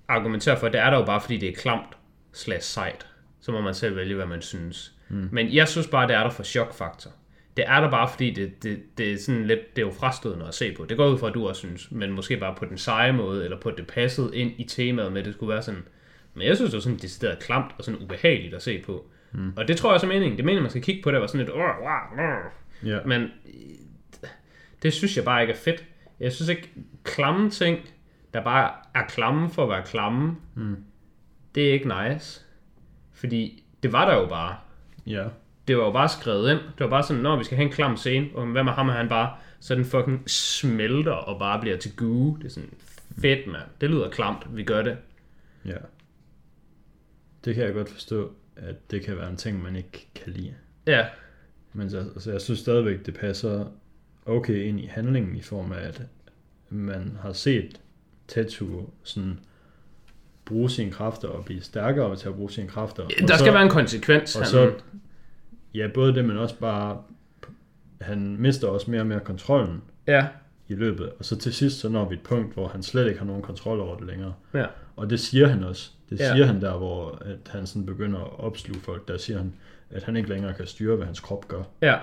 argumentere for, at det er der jo bare, fordi det er klamt slash sejt. Så må man selv vælge, hvad man synes. Mm. Men jeg synes bare, det er der for chokfaktor. Det er der bare, fordi det, det, det er sådan lidt, det er jo frastødende at se på. Det går ud fra, at du også synes, men måske bare på den seje måde, eller på at det passede ind i temaet med, at det skulle være sådan. Men jeg synes, det var sådan decideret klamt og sådan ubehageligt at se på. Mm. Og det tror jeg også er meningen. Det er meningen, man skal kigge på det og være sådan lidt, "Åh, wow, wow. Ja. Men det synes jeg bare ikke er fedt. Jeg synes ikke, klamme ting, der bare er klamme for at være klamme, Mm. det er ikke nice. Fordi det var der jo bare. Ja. Det var jo bare skrevet ind. Det var bare sådan, når vi skal have en klam scene, og hvad med ham, er han bare sådan fucking smelter og bare bliver til goo. Det er sådan, fedt mand. Det lyder klamt, vi gør det. Ja. Det kan jeg godt forstå, at det kan være en ting, man ikke kan lide. Ja, Men så, altså, jeg synes stadigvæk, det passer okay ind i handlingen i form af, at man har set Tetsuo sådan bruge sine kræfter og blive stærkere til at bruge sine kræfter. Og der så, skal være en konsekvens. Og han- så, ja, både det, men også bare, han mister også mere og mere kontrollen Ja, i løbet. Og så til sidst, så når vi et punkt, hvor han slet ikke har nogen kontrol over det længere. ja. Og det siger han også. Det Ja. siger han der, hvor at han sådan begynder at opsluge folk. Der siger han, at han ikke længere kan styre, hvad hans krop gør. Ja.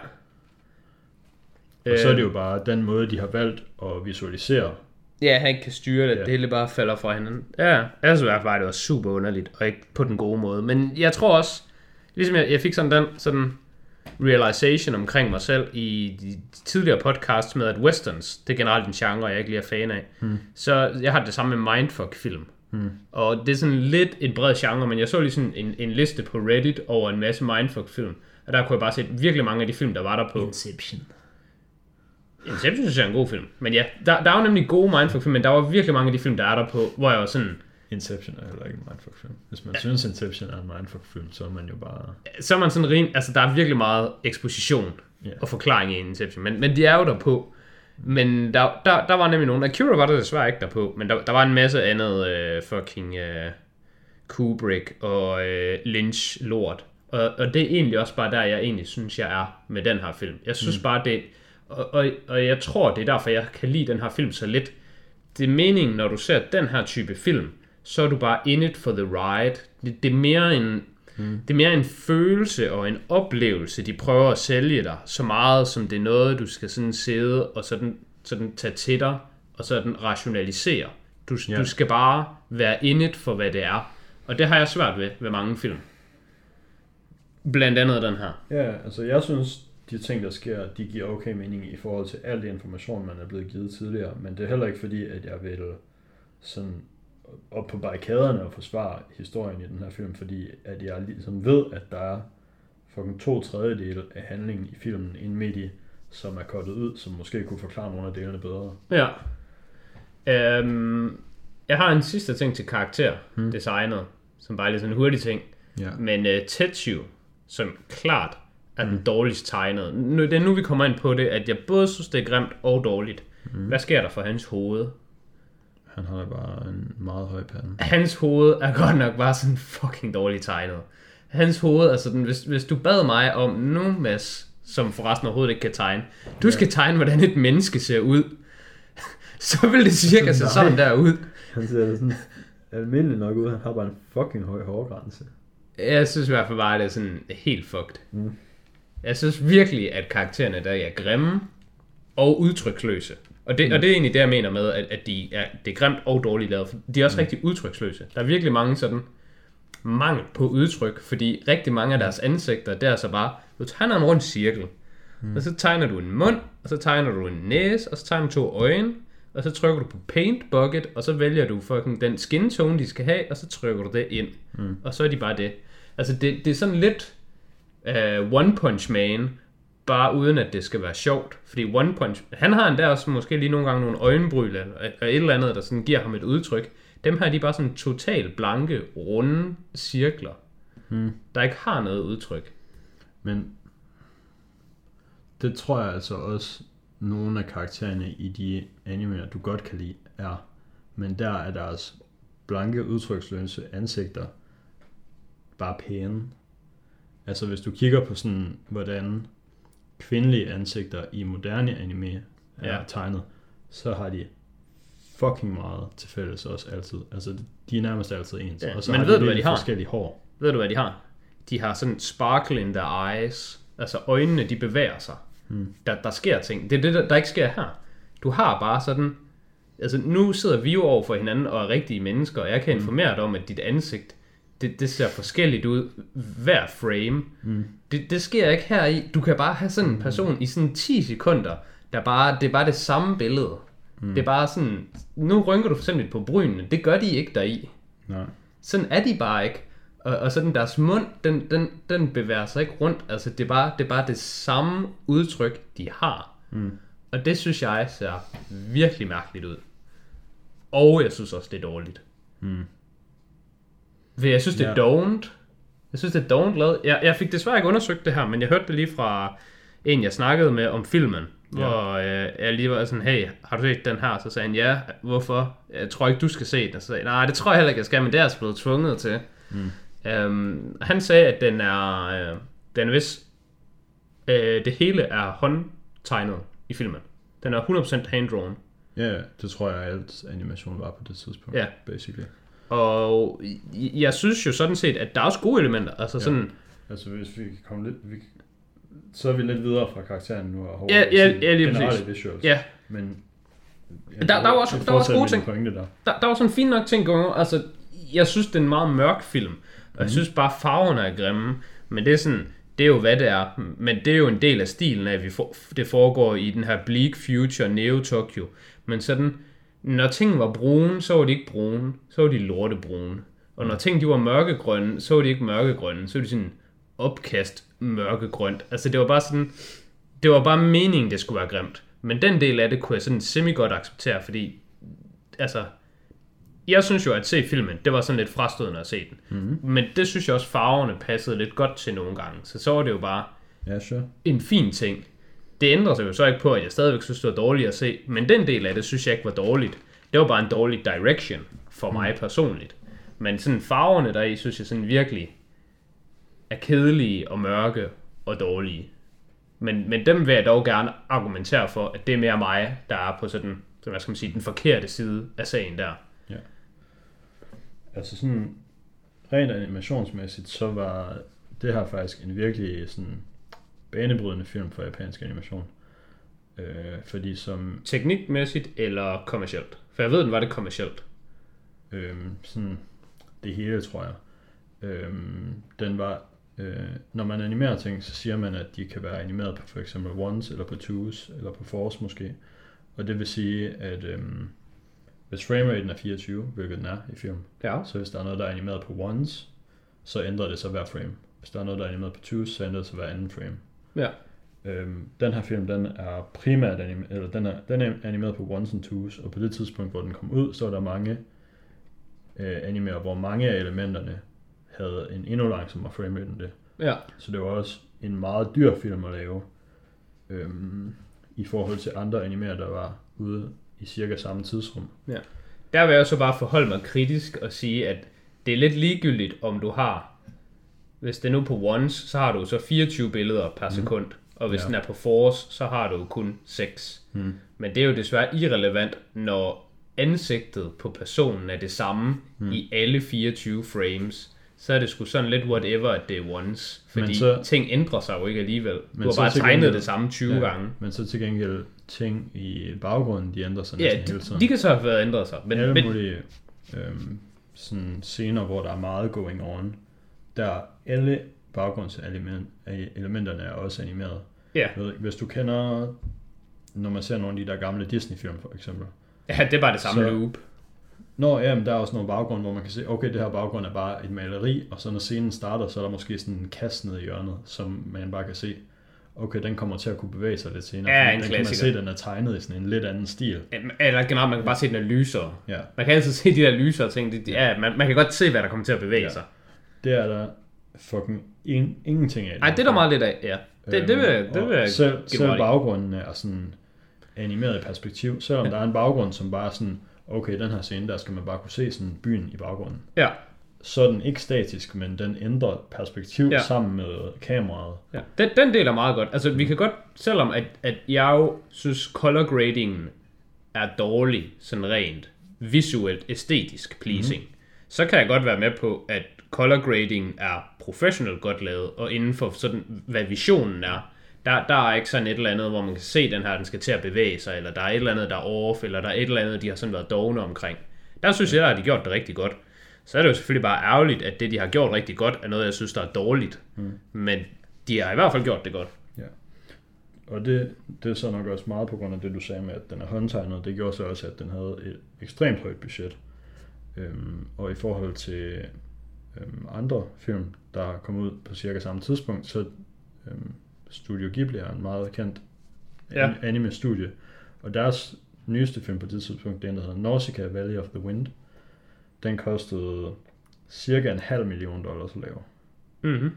Og så er det jo bare den måde, de har valgt at visualisere. Ja, han ikke kan styre det. Ja. Det hele bare falder fra hinanden. Ja, synes i hvert fald, det var super underligt, og ikke på den gode måde. Men jeg tror også, ligesom jeg, jeg fik sådan den sådan realization omkring mig selv i de tidligere podcasts med, at westerns, det er generelt en genre, jeg ikke lige er fan af. Hmm. Så jeg har det samme med mindfuck-film. Hmm. Og det er sådan lidt en bred genre, men jeg så lige sådan en, en liste på Reddit over en masse mindfuck-film. Og der kunne jeg bare se virkelig mange af de film, der var der på. Inception. Inception synes jeg er en god film. Men ja, der, der er jo nemlig gode mindfuck-film, men der var virkelig mange af de film, der er der på, hvor jeg var sådan, Inception er heller ikke en mindfuck-film. Hvis man ja. synes, Inception er en mindfuck-film, så er man jo bare... så er man sådan ren, altså der er virkelig meget eksposition Ja. og forklaring i Inception, men, men de er jo der på. Men der, der, der var nemlig nogen, Akira var der desværre ikke der på, men der, der var en masse andet øh, fucking øh, Kubrick og øh, Lynch lort. Og, og det er egentlig også bare der, jeg egentlig synes, jeg er med den her film. Jeg synes mm. bare, det og, og, og jeg tror, det er derfor, jeg kan lide den her film så lidt. Det er meningen, når du ser den her type film, så er du bare in it for the ride. Det, det er mere en Mm. Det er mere en følelse og en oplevelse, de prøver at sælge dig, så meget som det er noget, du skal sådan sidde og sådan, sådan tage til dig, og sådan rationalisere. Du, yeah. du skal bare være in it for, hvad det er. Og det har jeg svært ved ved mange film. Blandt andet den her. Ja, altså jeg synes, de ting, der sker, de giver okay mening i forhold til al det information, man er blevet givet tidligere, men det er heller ikke fordi, at jeg vil sådan op på barrikaderne og forsvare historien i den her film, fordi at jeg ligesom ved, at der er fucking to tredjedele af handlingen i filmen inde midt i, som er kottet ud, som måske kunne forklare nogle af delene bedre. Ja. Øhm, jeg har en sidste ting til karakter, hmm. designet, som bare er lidt sådan en hurtig ting. Ja. Men uh, Tetsu, som klart er den dårligst tegnet. Nu, det er nu, vi kommer ind på det, at jeg både synes, det er grimt og dårligt. Mm. Hvad sker der for hans hoved? Han har bare en meget høj pande. Hans hoved er godt nok bare sådan fucking dårligt tegnet. Hans hoved, altså den, hvis, hvis du bad mig om nu, Mads, som forresten overhovedet ikke kan tegne, du skal tegne, hvordan et menneske ser ud, *laughs* så vil det cirka se *laughs* sådan der ud. Han ser da sådan almindelig nok ud. Han har bare en fucking høj hårgrænse. Jeg synes i hvert fald bare, at det er sådan helt fucked. Mm. Jeg synes virkelig, at karaktererne der er grimme og udtryksløse. Og det, mm. og det er egentlig det, jeg mener med, at, at de er, det er grimt og dårligt lavet. De er også mm. rigtig udtryksløse. Der er virkelig mange sådan mangel på udtryk, fordi rigtig mange af deres ansigter, der er så bare, du tegner en rund cirkel, mm. og så tegner du en mund, og så tegner du en næse, og så tegner du to øjne, og så trykker du på paint bucket, og så vælger du fucking den skin tone, de skal have, og så trykker du det ind. Mm. Og så er de bare det. Altså det, det er sådan lidt uh, One Punch Man, bare uden at det skal være sjovt. Fordi One Punch, han har endda også måske lige nogle gange nogle øjenbryn, eller, eller et eller andet, der sådan giver ham et udtryk. Dem her, de er bare sådan totalt blanke, runde cirkler, Hmm. der ikke har noget udtryk. Men det tror jeg altså også, nogle af karaktererne i de animer, du godt kan lide, er. Men der er deres blanke, udtryksløse ansigter bare pæne. Altså hvis du kigger på sådan, hvordan kvindelige ansigter i moderne anime er Ja. tegnet, så har de fucking meget til fælles også altid. Altså de er nærmest altid ens. Ja, Og så men har ved de du, hvad de har? forskellige hår. Ved du, hvad de har? De har sådan sparkle in their eyes. Altså øjnene, de bevæger sig. Hmm. Der, der sker ting. Det er det, der, der ikke sker her. Du har bare sådan... Altså, nu sidder vi jo over for hinanden og er rigtige mennesker, og jeg kan informere dig om, at dit ansigt, det, det ser forskelligt ud hver frame. Mm. Det, det sker ikke her i. Du kan bare have sådan en person i sådan 10 sekunder, der bare, det er bare det samme billede. Mm. Det er bare sådan, nu rynker du for eksempel på brynene, det gør de ikke deri. Nej. Sådan er de bare ikke. Og, og sådan deres mund, den, den, den bevæger sig ikke rundt. Altså det er bare det, er bare det samme udtryk, de har. Mm. Og det synes jeg ser virkelig mærkeligt ud. Og jeg synes også, det er dårligt. Mm. Jeg synes, det er Ja. dovent. Jeg synes, det er dovent lavet. Jeg, jeg fik desværre ikke undersøgt det her, men jeg hørte det lige fra en, jeg snakkede med om filmen. Ja. Hvor øh, jeg lige var sådan, hey, har du set den her? Så sagde han, ja, hvorfor? Jeg tror ikke, du skal se den. Og så sagde nej, det tror jeg heller ikke, jeg skal, men det er jeg altså blevet tvunget til. Mm. Øhm, han sagde, at den er, øh, den er vist, øh, det hele er håndtegnet i filmen. Den er 100% hand-drawn. Ja, ja, det tror jeg, alt animation var på det tidspunkt. Ja. Basically. Og jeg- synes jo sådan set, at der er også gode elementer. Altså Ja. sådan, Altså hvis vi kan komme lidt... Vi, så er vi lidt videre fra karakteren nu. Og Ja, ja, ja, lige præcis. visuals. ja, Men... Der- der er jo også- der er også gode ting. der. der, der var sådan fint nok ting on. Altså, jeg synes, det er en meget mørk film. Og jeg synes bare, farverne er grimme. Men det er sådan, det er jo hvad det er. Men det er jo en del af stilen af, at vi får, det foregår i den her bleak future Neo Tokyo. Men sådan, når ting var brune, så var de ikke brune. Så var de lortebrune. Og når ting de var mørkegrønne, så var de ikke mørkegrønne. Så var de sådan opkast mørkegrønt. Altså det var bare sådan, det var bare meningen, det skulle være grimt. Men den del af det kunne jeg sådan semi godt acceptere, fordi altså, jeg synes jo, at se filmen, det var sådan lidt frastødende at se den. Mm-hmm. Men det synes jeg også, farverne passede lidt godt til nogle gange. Så så var det jo bare Ja, sure. en fin ting. Det ændrer sig jo så ikke på, at jeg stadigvæk synes, det var dårligt at se. Men den del af det, synes jeg ikke var dårligt. Det var bare en dårlig direction for mig personligt. Men sådan farverne der i, synes jeg sådan virkelig er kedelige og mørke og dårlige. Men, men dem vil jeg dog gerne argumentere for, at det er mere mig, der er på sådan, så hvad skal man sige, den forkerte side af sagen der. Altså sådan... Rent animationsmæssigt, så var det her faktisk en virkelig sådan banebrydende film for japansk animation. Øh, fordi som Teknikmæssigt eller kommercielt? For jeg ved, den var det kommercielt. Øhm, sådan det hele, tror jeg. Øhm, den var øh, når man animerer ting, så siger man, at de kan være animeret på for eksempel ones, eller på twos, eller på fours måske. Og det vil sige, at øh, hvis frameraten er 24, hvilket den er i film, Ja. så hvis der er noget, der er animeret på ones, så ændrer det sig hver frame. Hvis der er noget, der er animeret på twos, så ændrer det sig hver anden frame. Ja. Øhm, den her film, den er primært anim- eller den er, den er animeret på ones and twos, og på det tidspunkt, hvor den kom ud, så var der mange øh, animerer, hvor mange af elementerne havde en endnu langsommere frame rate end det. Ja. Så det var også en meget dyr film at lave, øhm, i forhold til andre animerer, der var ude i cirka samme tidsrum. Der vil jeg så bare forholde mig kritisk og sige, at det er lidt ligegyldigt, om du har, hvis det er nu på ones, så har du så 24 billeder per sekund, og hvis Ja. den er på fours, så har du kun 6. Mm. Men det er jo desværre irrelevant, når ansigtet på personen er det samme mm. i alle 24 frames. Så er det sgu sådan lidt whatever, at det er ones. Fordi Men så- ting ændrer sig jo ikke alligevel. Men Du har bare tegnet det samme 20 ja. gange. Men så til gengæld ting i baggrunden, de ændrer sig Ja, næsten de, hele tiden. de kan så have været ændret sig. Men, alle men, mulige øhm, sådan scener, hvor der er meget going on, der alle baggrundselementerne er også animeret. ja. Ikke, Hvis du kender, når man ser nogle af de der gamle Disney-film for eksempel. ja, det er bare det samme Så- loop. Nå ja, men der er også nogle baggrunde, hvor man kan se, okay, det her baggrund er bare et maleri, og så når scenen starter, så er der måske sådan en kasse nede i hjørnet, som man bare kan se, okay, den kommer til at kunne bevæge sig lidt senere. Ja, en den kan man klassiker. se, den er tegnet i sådan en lidt anden stil. Eller generelt, man kan bare se, den er lysere. Ja, Man kan altid se de der lysere ting. Det, ja, man, man kan godt se, hvad der kommer til at bevæge ja. sig. Det er der fucking in, ingenting af. Nej, det er der meget lidt af, ja. Det, det vil, Øhm, det vil jeg selv, selv baggrunden er sådan animeret i perspektiv, selvom der er en baggrund, som bare er sådan, okay, den her scene, der skal man bare kunne se sådan byen i baggrunden. Ja, Så er den ikke statisk, men den ændrer perspektiv ja. Ja. sammen med kameraet. ja. Den, den del er meget godt. Altså, vi kan godt, selvom at, at jeg jo synes, color gradingen er dårlig, sådan rent visuelt, æstetisk pleasing, mm. så kan jeg godt være med på, at color grading er professionelt godt lavet, og inden for sådan, hvad visionen er, der, der er ikke sådan et eller andet, hvor man kan se, den her, den skal til at bevæge sig, eller der er et eller andet, der er off, eller der er et eller andet, de har sådan været dogne omkring. Der synes jeg, at de har gjort det rigtig godt. Så er det jo selvfølgelig bare ærgerligt, at det, de har gjort rigtig godt, er noget, jeg synes, der er dårligt. Mm. Men de har i hvert fald gjort det godt. Ja. Og det, det er så nok også meget på grund af det, du sagde med, at den er håndtegnet. Det gjorde så også, at den havde et ekstremt højt budget. Øhm, og i forhold til øhm, andre film, der er kommet ud på cirka samme tidspunkt, så øhm, Studio Ghibli er en meget kendt Ja. anime-studie. Og deres nyeste film på det tidspunkt, det er en, der hedder Nausicaa Valley of the Wind. Den kostede cirka en halv million dollars at lave. Mm-hmm.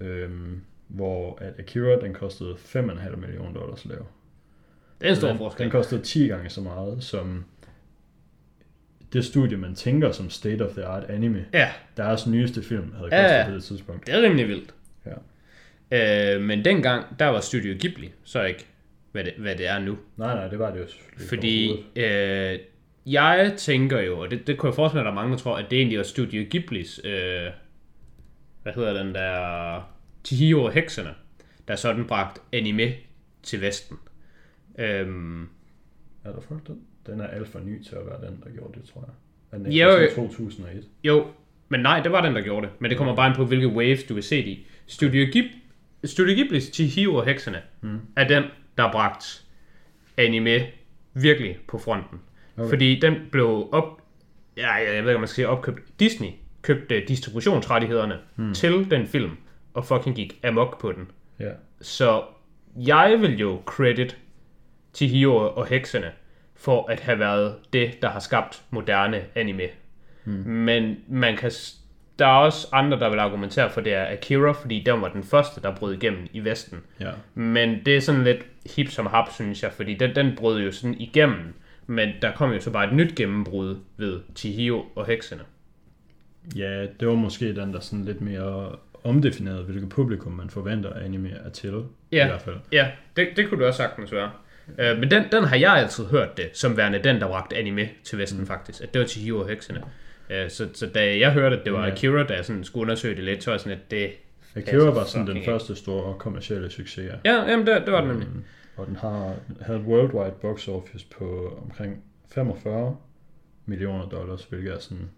Øhm, hvor at Akira, den kostede 5,5 millioner dollars at lave. Det er en stor den, forskel. Den kostede 10 gange så meget som det studie, man tænker som state of the art anime. Ja, Deres nyeste film havde Ja, kostet ja. på det tidspunkt. det er rimelig vildt. Ja. Øh, men dengang, der var Studio Ghibli så ikke, hvad det, hvad det er nu. Nej, nej, det var det jo Fordi øh, jeg tænker jo, og det, det kunne jeg forestille mig, at der er mange, der tror, at det egentlig var Studio Ghiblis, øh, hvad hedder den der, Chihiro og Hekserne, der sådan bragt anime til Vesten. Øhm, Er der folk den? Den er alt for ny til at være den, der gjorde det, tror jeg. Er den Jo, ikke fra jo. 2001? jo, men nej, det var den, der gjorde det. Men det kommer bare ind på, hvilke waves du vil se det i. Studio, Ghib, Studio Ghiblis Chihiro og Hekserne Mm. er den, der har bragt anime virkelig på fronten. Okay. Fordi den blev op... Ja, jeg ved ikke, om man skal sige opkøbt. Disney købte distributionsrettighederne hmm. til den film, og fucking gik amok på den. Ja. Så jeg vil jo credit Chihiro og heksene for at have været det, der har skabt moderne anime. Hmm. Men man kan, der er også andre, der vil argumentere for, det er Akira, fordi den var den første, der brød igennem i Vesten. Ja. Men det er sådan lidt hip som hap, synes jeg, fordi den, den brød jo sådan igennem. Men der kom jo så bare et nyt gennembrud ved Chihiro og heksene. ja, det var måske den, der sådan lidt mere omdefinerede, hvilket publikum man forventer anime er til. Ja. I hvert fald. Ja, det, det kunne du også sagtens være. Uh, men den, den har jeg altid hørt det, som værende den, der bragte anime til Vesten mm. faktisk. At det var Chihiro og heksene. Uh, så, så da jeg hørte, at det var. Akira, jeg sådan skulle undersøge det lidt, så var sådan, at det... Akira var sådan den første store kommercielle succes. ja. Ja, jamen det, det var det nemlig. Øhm, Og den har havde et worldwide box office på omkring 45 millioner dollars, hvilket er sådan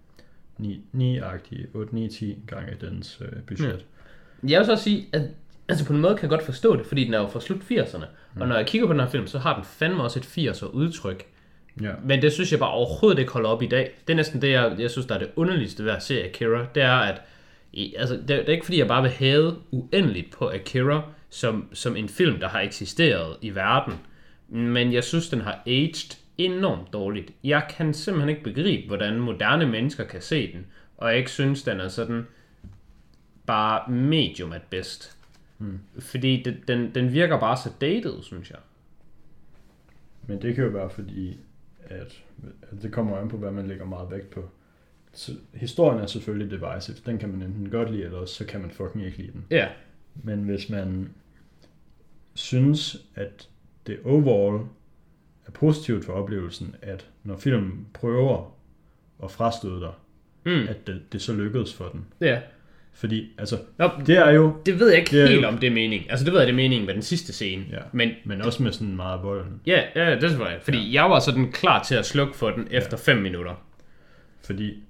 9-agtige, 8-9-10 gange dens øh, budget. Jeg vil så sige, at altså på en måde kan jeg godt forstå det, fordi den er jo fra slut 80'erne. Mm. Og når jeg kigger på den her film, så har den fandme også et 80'er udtryk. Ja. Men det synes jeg bare overhovedet ikke holder op i dag. Det er næsten det, jeg, jeg synes, der er det underligste ved at se Akira. Det er, at i, altså, det, det er ikke fordi, jeg bare vil have uendeligt på Akira som, som en film, der har eksisteret i verden. Men jeg synes, den har aged enormt dårligt. Jeg kan simpelthen ikke begribe, hvordan moderne mennesker kan se den. Og jeg ikke synes, den er sådan bare medium at bedst. Hmm. Fordi det, den, den virker bare så dated, synes jeg. Men det kan jo være fordi, at, at det kommer an på, hvad man lægger meget vægt på. Så, historien er selvfølgelig divisive. Den kan man enten godt lide, eller også så kan man fucking ikke lide den. Ja. Men hvis man synes, at det overall er positivt for oplevelsen, at når filmen prøver at frastøde dig, Mm. at det, det så lykkedes for den. Ja. Fordi, altså, Nå, det er jo, det ved jeg ikke Det helt jo- om det er mening. Altså det ved jeg, det er meningen med den sidste scene. Ja. Men men også med sådan meget volden. ja, ja det er selvfølgelig. Fordi ja. jeg var sådan klar til at slukke for den efter 5 minutter. Fordi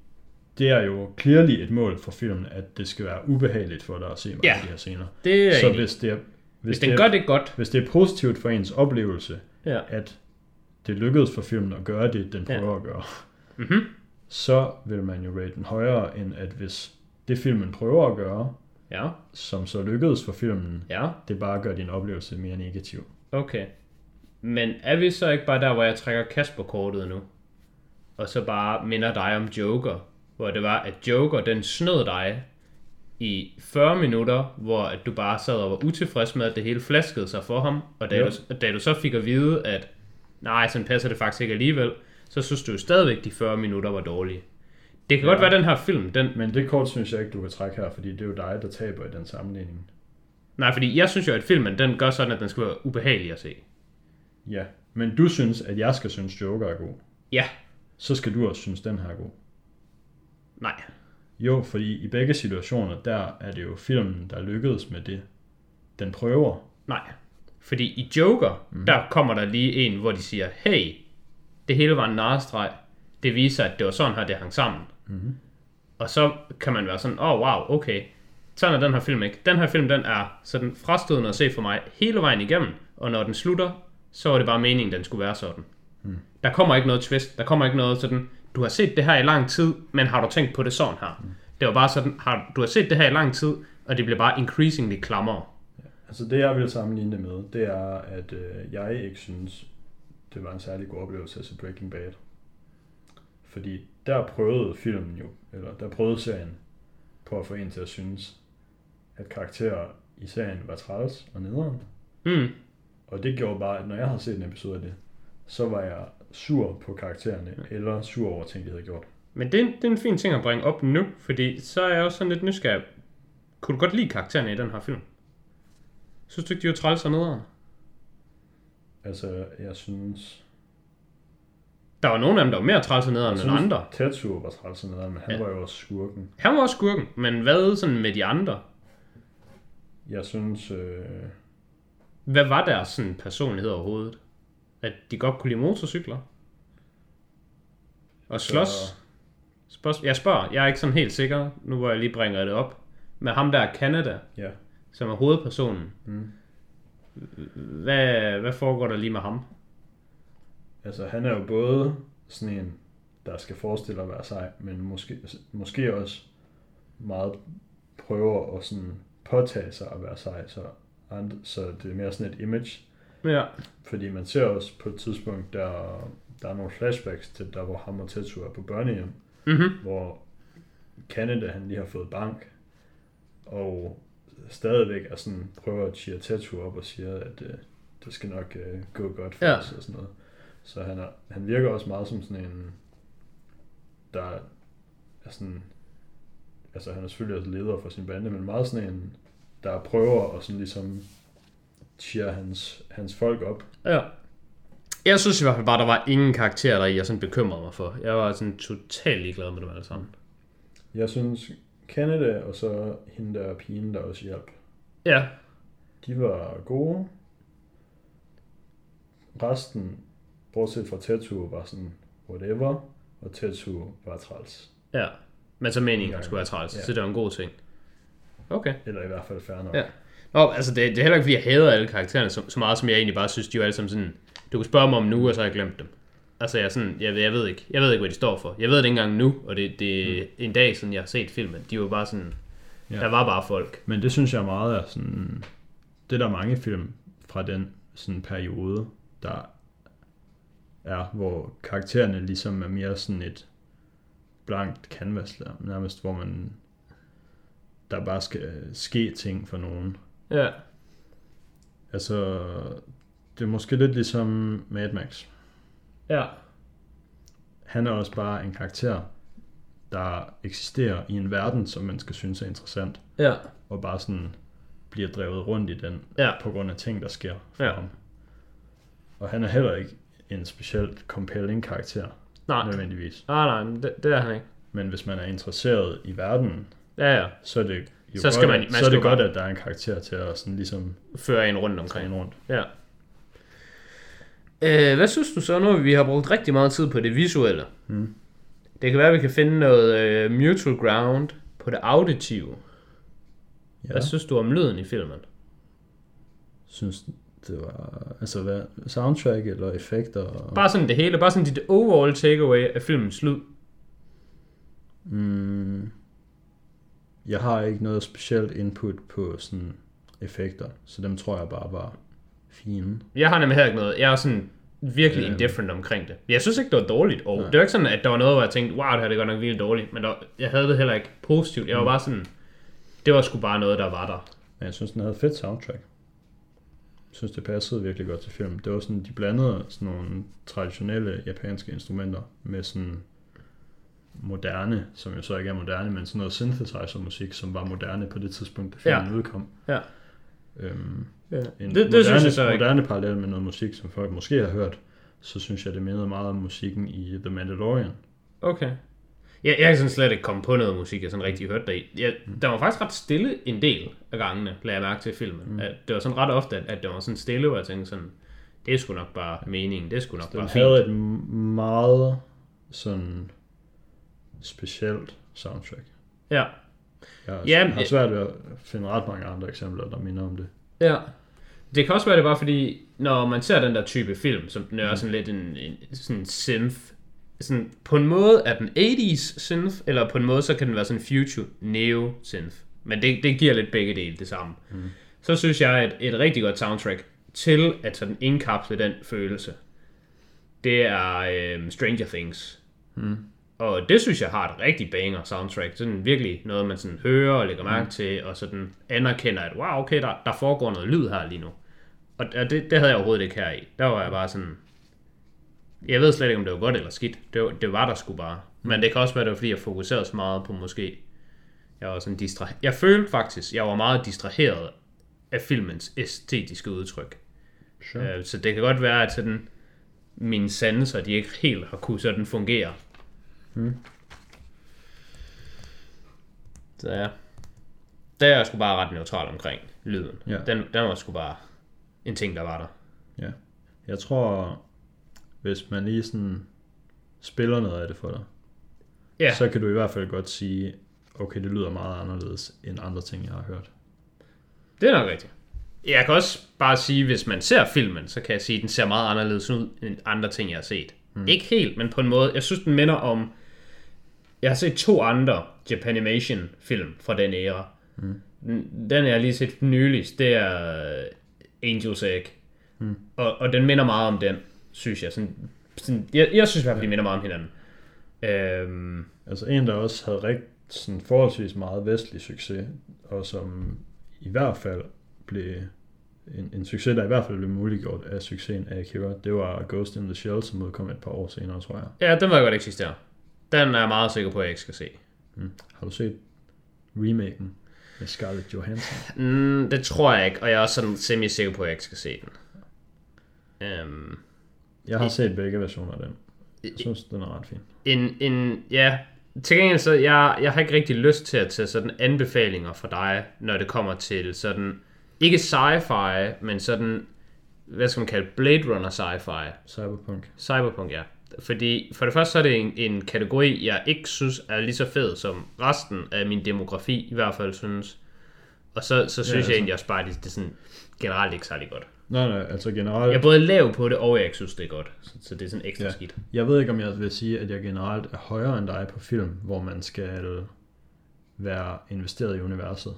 det er jo clearly et mål for filmen, at det skal være ubehageligt for dig at se mange Ja. af de her scener. Det er jeg Så hvis det er, hvis, Hvis det den er, gør det godt, hvis det er positivt for ens oplevelse, ja. at det lykkedes for filmen at gøre det, den Ja. prøver at gøre, Mm-hmm. så vil man jo rate den højere, end at hvis det filmen prøver at gøre, Ja, som så lykkedes for filmen, ja, det bare gør din oplevelse mere negativ. okay. Men er vi så ikke bare der, hvor jeg trækker Kasper-kortet nu? Og så bare minder dig om Joker, hvor det var, at Joker, den snød dig i 40 minutter, hvor at du bare sad og var utilfreds med, at det hele flaskede sig for ham, og da, Ja. du, da du så fik at vide, at nej, sådan passer det faktisk ikke alligevel, så synes du jo stadigvæk, de 40 minutter var dårlige. Det kan ja. Godt være, den her film, den, Men det kort synes jeg ikke, du kan trække her, fordi det er jo dig, der taber i den sammenligning. nej, fordi jeg synes jo, at filmen, den gør sådan, at den skal være ubehagelig at se. Ja, men du synes, at jeg skal synes, Joker er god. Ja, Så skal du også synes, den her er god. nej, Jo, fordi i begge situationer, der er det jo filmen, der lykkedes med det, den prøver. nej. Fordi i Joker, mm. der kommer der lige en, hvor de siger, hey, det hele var en narrestreg. Det viser, at det var sådan her, det hang sammen. Mm-hmm. Og så kan man være sådan, åh oh, wow, okay. Sådan er den her film ikke. Den her film, den er sådan frastødende at se for mig hele vejen igennem. Og når den slutter, så var det bare meningen, den skulle være sådan. Mm. Der kommer ikke noget twist. Der kommer ikke noget sådan, du har set det her i lang tid, men har du tænkt på det sådan her? Mm. Det var bare sådan, har, du har set det her i lang tid, og det bliver bare increasingly klammere. Altså det, jeg vil sammenligne det med, det er, at øh, jeg ikke synes, det var en særlig god oplevelse at se Breaking Bad. Fordi der prøvede filmen jo, eller der prøvede serien på at få en til at synes, at karakterer i serien var træls og nederen. Mm. Og det gjorde bare, at når jeg havde set en episode af det, så var jeg sur på karaktererne, eller sur over ting, de havde gjort. Men det, er en- det er en fin ting at bringe op nu, fordi så er jeg også sådan lidt nysgerrig. Kunne du godt lide karaktererne i den her film? Synes du ikke, de var træls og nederen? Altså, jeg synes... Der var nogle af dem, der var mere træls og nederen end andre. Tetsuo var træls og nederen, men han Ja. var jo også skurken. Han var også skurken, men hvad sådan med de andre? Jeg synes... Øh, Hvad var deres sådan personlighed overhovedet? At de godt kunne lide motorcykler? Og slås? Så- Spørg- Jeg spørger, jeg er ikke sådan helt sikker, nu hvor jeg lige bringer det op. Med ham der Canada, ja. som er hovedpersonen. Mm. Hvad, hvad foregår der lige med ham? Altså, han er jo både sådan en, der skal forestille at være sej, men måske, måske også meget prøver at sådan påtage sig at være sej, så, andre, så det er mere sådan et image. Ja. Fordi man ser også på et tidspunkt, der, der er nogle flashbacks til der, hvor ham og Tetsu er på børnehjem, Mm-hmm. hvor Canada han lige har fået bank, og stadigvæk er sådan, prøver at cheer Tetsu op og siger, at øh, det skal nok øh, gå godt for Ja. os og sådan noget. Så han, er, han virker også meget som sådan en, der er sådan, altså han er selvfølgelig også leder for sin bande, men meget sådan en, der prøver at sådan ligesom cheer hans, hans folk op. Ja. Jeg synes i hvert fald bare, der var ingen karakterer, der jeg sådan bekymrede mig for. Jeg var sådan totalt ligeglad med dem alle sammen. Jeg synes, Canada og så hende der pigen, der også hjalp, Ja. de var gode. Resten, bortset fra Tetsu, var sådan whatever, og Tetsu var træls. Ja. Men så meningen, skulle være træls, Ja. så det var en god ting. Okay. Eller i hvert fald fair nok. Ja. Nå, altså det, det er heller ikke, fordi jeg hader alle karaktererne så, så meget, som jeg egentlig bare synes, de er alle sammen sådan... Du kan spørge mig om nu, og så har jeg glemt dem. Altså jeg, er sådan, jeg, jeg, ved ikke, jeg ved ikke, hvad de står for. Jeg ved det ikke engang nu, og det, det er mm. en dag siden, jeg har set filmen. De var bare sådan... Ja. Der var bare folk. Men det synes jeg meget er sådan... Det er der mange film fra den sådan periode, der er, hvor karaktererne ligesom er mere sådan et blankt canvas, der, nærmest hvor man der bare skal ske ting for nogen. Ja. Altså, det er måske lidt ligesom Mad Max. Ja. Han er også bare en karakter, der eksisterer i en verden, som man skal synes er interessant, Ja. og bare sådan bliver drevet rundt i den, Ja. på grund af ting, der sker for Ja. ham. Og han er heller ikke en specielt compelling karakter, Nej. nødvendigvis. Nej, nej, men det, det er han ikke. Men hvis man er interesseret i verden, Ja, ja. så er det jo Så godt, skal man- at, man så er det godt, at der er en karakter til at sådan ligesom Fører en rundt omkring. rundt. Ja. Øh, hvad synes du så nu? Vi har brugt rigtig meget tid på det visuelle. Mm. Det kan være, at vi kan finde noget øh, mutual ground på det auditive. Ja, Hvad synes du om lyden i filmen? synes det var, altså hvad, soundtrack eller effekter? Og, Bare sådan det hele, bare sådan dit overall takeaway af filmens lyd. mm, jeg har ikke noget specielt input på sådan effekter, så dem tror jeg bare var fine. Jeg har nemlig heller ikke noget. Jeg er sådan virkelig Øhm. indifferent omkring det. Jeg synes ikke, det var dårligt. Og Nej. det var ikke sådan, at der var noget, hvor jeg tænkte, wow, det her det godt nok virkelig dårligt. Men der, jeg havde det heller ikke positivt. Jeg var bare sådan, det var sgu bare noget, der var der. Men jeg synes, den havde fedt soundtrack. Jeg synes, det passede virkelig godt til filmen. Det var sådan, de blandede sådan nogle traditionelle japanske instrumenter med sådan moderne, som jo så ikke er moderne, men sådan noget synthesizer musik, som var moderne på det tidspunkt, da filmen Ja. udkom. Ja. Øhm, Ja. en Det, det moderne, synes jeg så ikke. moderne parallel med noget musik, som folk måske har hørt, så synes jeg, det mindede meget om musikken i The Mandalorian. Okay. Jeg, jeg kan sådan slet ikke komme på noget musik, jeg sådan rigtig hørte der i. Jeg, der var faktisk ret stille en del af gangene, lagde jeg mærke til filmen. Mm. At det var sådan ret ofte, at, at det var sådan stille, hvor jeg tænkte sådan, det er sgu nok bare meningen, det er sgu nok Den bare havde fint. et meget sådan specielt soundtrack. Ja. Jeg Ja, ja, har svært ved at finde ret mange andre eksempler, der minder om det. Ja. Det kan også være, det var fordi, når man ser den der type film, som den er sådan lidt en, en sådan synth, sådan, på en måde er den 80's synth, eller på en måde så kan den være sådan future neo synth. Men det, det giver lidt begge dele det samme. Mm. Så synes jeg, at et rigtig godt soundtrack til at sådan indkapsle den følelse, det er øhm, Stranger Things. Mm. Og det synes jeg har et rigtig banger soundtrack. Sådan virkelig noget, man sådan hører og lægger mærke til, og sådan anerkender, at wow, okay, der, der foregår noget lyd her lige nu. Og og det, det havde jeg overhovedet ikke her i. Der var jeg bare sådan... Jeg ved slet ikke, om det var godt eller skidt. Det var, det var der sgu bare. Men det kan også være, det var, fordi jeg fokuserede så meget på måske... Jeg var sådan distra... Jeg følte faktisk, jeg var meget distraheret af filmens æstetiske udtryk. Sure. Øh, Så det kan godt være, at sådan, mine sanser, de ikke helt har kunne sådan fungere. Mm. Så ja. Der er jeg sgu bare ret neutral omkring lyden. Ja. Den, den var sgu bare en ting, der var der. Ja. Jeg tror, hvis man lige sådan spiller noget af det for dig, Ja, så kan du i hvert fald godt sige, okay, det lyder meget anderledes end andre ting, jeg har hørt. det er nok rigtigt. Jeg kan også bare sige, hvis man ser filmen, så kan jeg sige, at den ser meget anderledes ud end andre ting, jeg har set. Mm. Ikke helt, men på en måde. Jeg synes, den minder om... Jeg har set to andre Japanimation film fra den æra. Mm. Den jeg har lige set nyligst, det er Angel's Egg. Mm. Og, og den minder meget om den, synes jeg. Sådan, sådan, jeg, jeg synes i hvert fald, de minder meget om hinanden. Øhm, Altså en, der også havde rigt, sådan forholdsvis meget vestlig succes, og som i hvert fald blev en, en succes, der i hvert fald blev muliggjort af succesen af Akira, det var Ghost in the Shell, som udkom et par år senere, tror jeg. ja, den var godt eksistere. Den er jeg meget sikker på, at jeg ikke skal se. Mm. Har du set remaken med Scarlett Johansson? Mm, det tror jeg ikke, og jeg er også sådan semi-sikker på, at jeg ikke skal se den. Øhm, Jeg har set begge versioner af den. Jeg synes, den er ret fin. en, en, ja, til gengæld så, jeg, jeg har ikke rigtig lyst til at tage sådan anbefalinger fra dig, når det kommer til sådan, ikke sci-fi, men sådan, hvad skal man kalde, Blade Runner sci-fi. Cyberpunk. Cyberpunk, ja. Fordi for det første så er det en, en kategori, jeg ikke synes er lige så fed som resten af min demografi, i hvert fald synes. Og så, så synes ja, altså. jeg egentlig også bare, at det, det sådan generelt ikke særlig godt. Nej, nej, altså generelt... Jeg er både lav på det, og jeg ikke synes, det er godt. Så, så det er sådan ekstra Ja. ja. skidt. Jeg ved ikke, om jeg vil sige, at jeg generelt er højere end dig på film, hvor man skal være investeret i universet.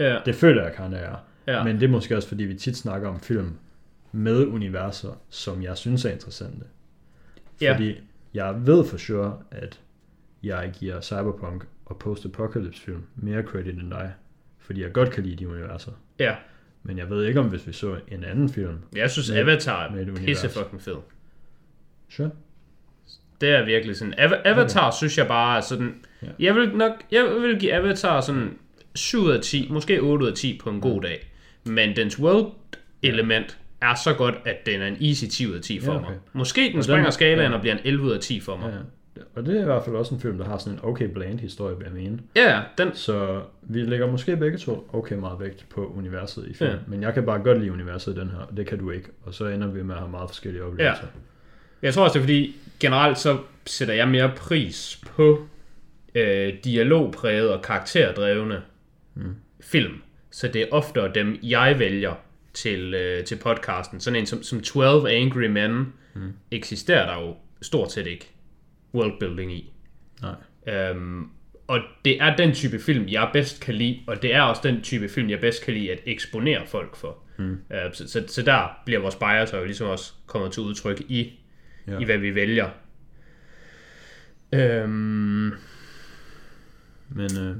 Ja, Det føler jeg kan, er. ja. Men det er måske også, fordi vi tit snakker om film med universer, som jeg synes er interessante. Ja. Fordi jeg ved for sure, at jeg giver cyberpunk og post-apocalypse film mere credit end dig. Fordi jeg godt kan lide de universer. ja. Men jeg ved ikke, om hvis vi så en anden film. Jeg synes, Med- Avatar er pisse fucking fed. Sure. Det er virkelig sådan. Ava- Avatar okay. synes jeg bare er sådan... Ja. Jeg vil nok... Jeg vil give Avatar sådan 7 ud af 10, måske 8 ud af 10 på en god dag. Men dens world element er så godt, at den er en easy 10 ud af 10 for Ja, mig. okay. Måske den Og den- springer skalaen ja. og bliver en 11 ud af 10 for mig. Ja. Og det er i hvert fald også en film, der har sådan en okay bland historie, vil jeg mene. Ja, ja den, Så vi lægger måske begge to okay meget vægt på universet i film. Ja. Ja. Men jeg kan bare godt lide universet i den her, og det kan du ikke. Og så ender vi med at have meget forskellige oplevelser. Jeg tror også, det er fordi, generelt så sætter jeg mere pris på øh, dialogpræget og karakterdrevne mm. film. Så det er oftere dem, jeg vælger til, øh, til podcasten. Sådan en som, som 12 Angry Men mm. eksisterer der jo stort set ikke worldbuilding i. Nej. Øhm, og det er den type film, jeg bedst kan lide, og det er også den type film, jeg bedst kan lide at eksponere folk for. Mm. Øh, så, så, så der bliver vores bias jo ligesom også kommet til udtryk i, Ja. i hvad vi vælger. Øhm, Men øh,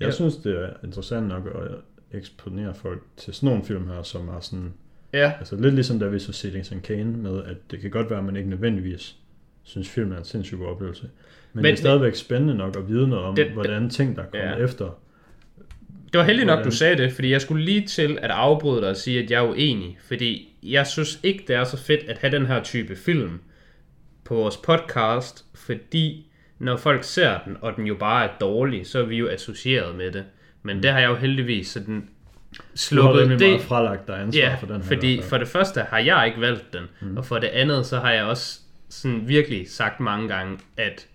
jeg Ja. synes, det er interessant nok at eksponere folk til sådan nogle film her, som er sådan... ja, Altså lidt ligesom da vi så Citizen Kane med, at det kan godt være, at man ikke nødvendigvis synes, filmen er en sindssyg god oplevelse. Men, Men- det er stadigvæk spændende nok at vide noget om, Det- hvordan ting, der er kommet Ja. efter. det var heldigt nok, Hvordan? du sagde det, fordi jeg skulle lige til at afbryde dig og sige, at jeg er uenig. Fordi jeg synes ikke, det er så fedt at have den her type film på vores podcast, fordi når folk ser den, og den jo bare er dårlig, så er vi jo associeret med det. Men det har jeg jo heldigvis sådan sluppet det. meget fralagt dig ansvar Ja, for den her. fordi for det første har jeg ikke valgt den, mm. og for det andet, så har jeg også sådan virkelig sagt mange gange, at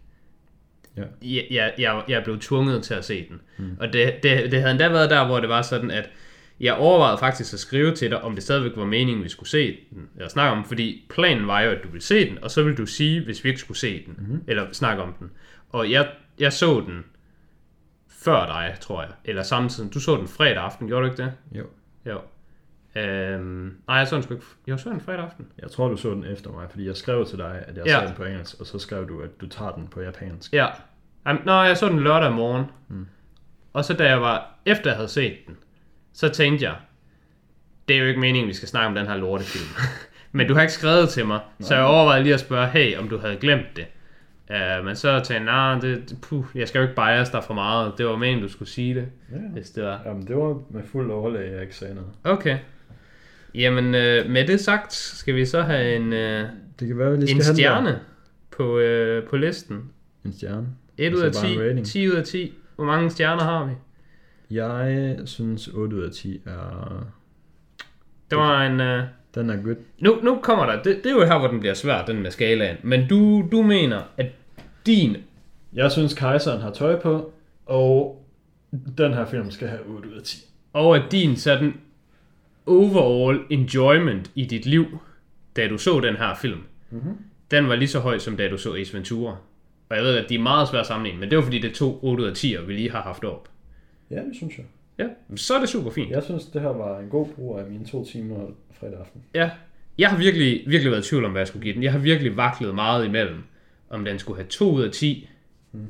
Ja. jeg, jeg, jeg, jeg blev tvunget til at se den. Mm. Og det, det, det havde endda været der, hvor det var sådan, at jeg overvejede faktisk at skrive til dig, om det stadigvæk var meningen, vi skulle se den, eller snakke om fordi planen var jo, at du ville se den, og så ville du sige, hvis vi ikke skulle se den, mm-hmm. eller snakke om den. Og jeg, jeg så den før dig, tror jeg, eller samtidig. Du så den fredag aften, gjorde du ikke det? Jo. Jo. Øhm, nej, jeg så den sgu ikke. Jeg så den fredag aften. Jeg tror, du så den efter mig, fordi jeg skrev til dig, at jeg Ja. ja. den på engelsk, og så skrev du, at du tager den på japansk. Ja. Jamen, Nå, jeg så den lørdag morgen. Mm. Og så da jeg var, efter jeg havde set den, så tænkte jeg, det er jo ikke meningen, vi skal snakke om den her lortefilm. *laughs* Men du har ikke skrevet til mig, så jeg overvejede lige at spørge, hey, om du havde glemt det. Uh, men så tænkte jeg, nej, det, det- puh, jeg skal jo ikke bias dig for meget. Det var meningen, du skulle sige det, Ja. hvis det var. Jamen, det var med fuld overlæg, jeg ikke sagde noget. Okay. Jamen, øh, med det sagt, skal vi så have en, øh, Det kan være, vi lige en skal have den stjerne på, øh, på listen. En stjerne. 1 ud af Altså bare en 10, rating. 10 ud af 10. Hvor mange stjerner har vi? Jeg synes 8 ud af 10 er... Det var en... Øh, Den er good. nu, nu kommer der... Det, det er jo her, hvor den bliver svær, den med skalaen. Men du, du mener, at din... Jeg synes, kejseren har tøj på, og den her film skal have 8 ud af 10. Og at din sådan overall enjoyment i dit liv, da du så den her film, mm-hmm. den var lige så høj, som da du så Ace Ventura. Og jeg ved, at de er meget svære at sammenligne, men det var fordi, det to 8 ud af 10'er, vi lige har haft op. Ja, det synes jeg. Ja, så er det super fint. Jeg synes, det her var en god brug af mine to timer fredag aften. Ja, jeg har virkelig, virkelig været i tvivl om, hvad jeg skulle give den. Jeg har virkelig vaklet meget imellem, om den skulle have 2 ud af 10, mm.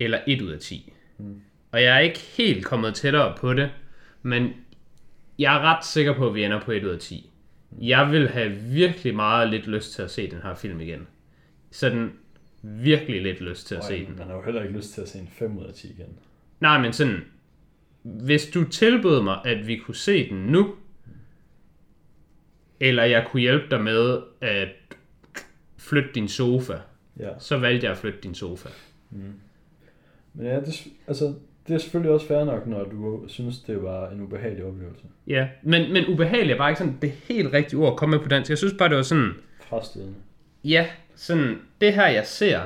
eller 1 ud af 10. Mm. Og jeg er ikke helt kommet tættere på det, men jeg er ret sikker på, at vi ender på 1 ud af 10. Jeg vil have virkelig meget lidt lyst til at se den her film igen. Sådan virkelig lidt lyst til at se den. Man har jo heller ikke lyst til at se en 5 ud af 10 igen. Nej, men sådan, hvis du tilbød mig, at vi kunne se den nu, eller jeg kunne hjælpe dig med at flytte din sofa, Ja. så valgte jeg at flytte din sofa. Men ja, det, altså, det er selvfølgelig også fair nok, når du synes, det var en ubehagelig oplevelse. Ja, men, men ubehagelig er bare ikke sådan det helt rigtige ord at komme med på dansk. Jeg synes bare, det var sådan, Frastødende. ja, sådan, det her jeg ser,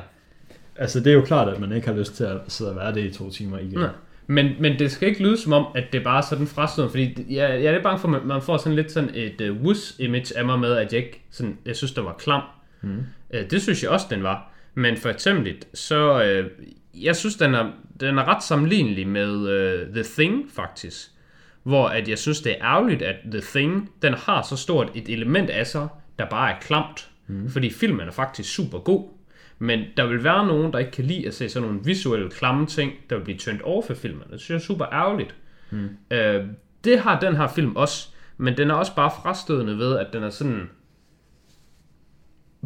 Altså, det er jo klart, at man ikke har lyst til at sidde og være det i to timer igen. Nej. Men, men det skal ikke lyde som om, at det bare er sådan frastødende, fordi det- jeg, jeg er lidt bange for, at man får sådan lidt sådan et uh, wuss-image af mig med, at jeg ikke sådan, jeg synes, den var klam. Mm. Uh, det synes jeg også, den var. Men for eksempel, så uh, jeg synes, den er, den er ret sammenlignelig med uh, The Thing, faktisk. Hvor at jeg synes, det er ærgerligt, at The Thing, den har så stort et element af sig, der bare er klamt. Mm. Fordi filmen er faktisk super god. Men der vil være nogen, der ikke kan lide at se sådan nogle visuelle klamme ting, der vil blive turned off af filmen. Det synes jeg er super ærgerligt. Mm. Øh, det har den her film også, men den er også bare frastødende ved, at den er sådan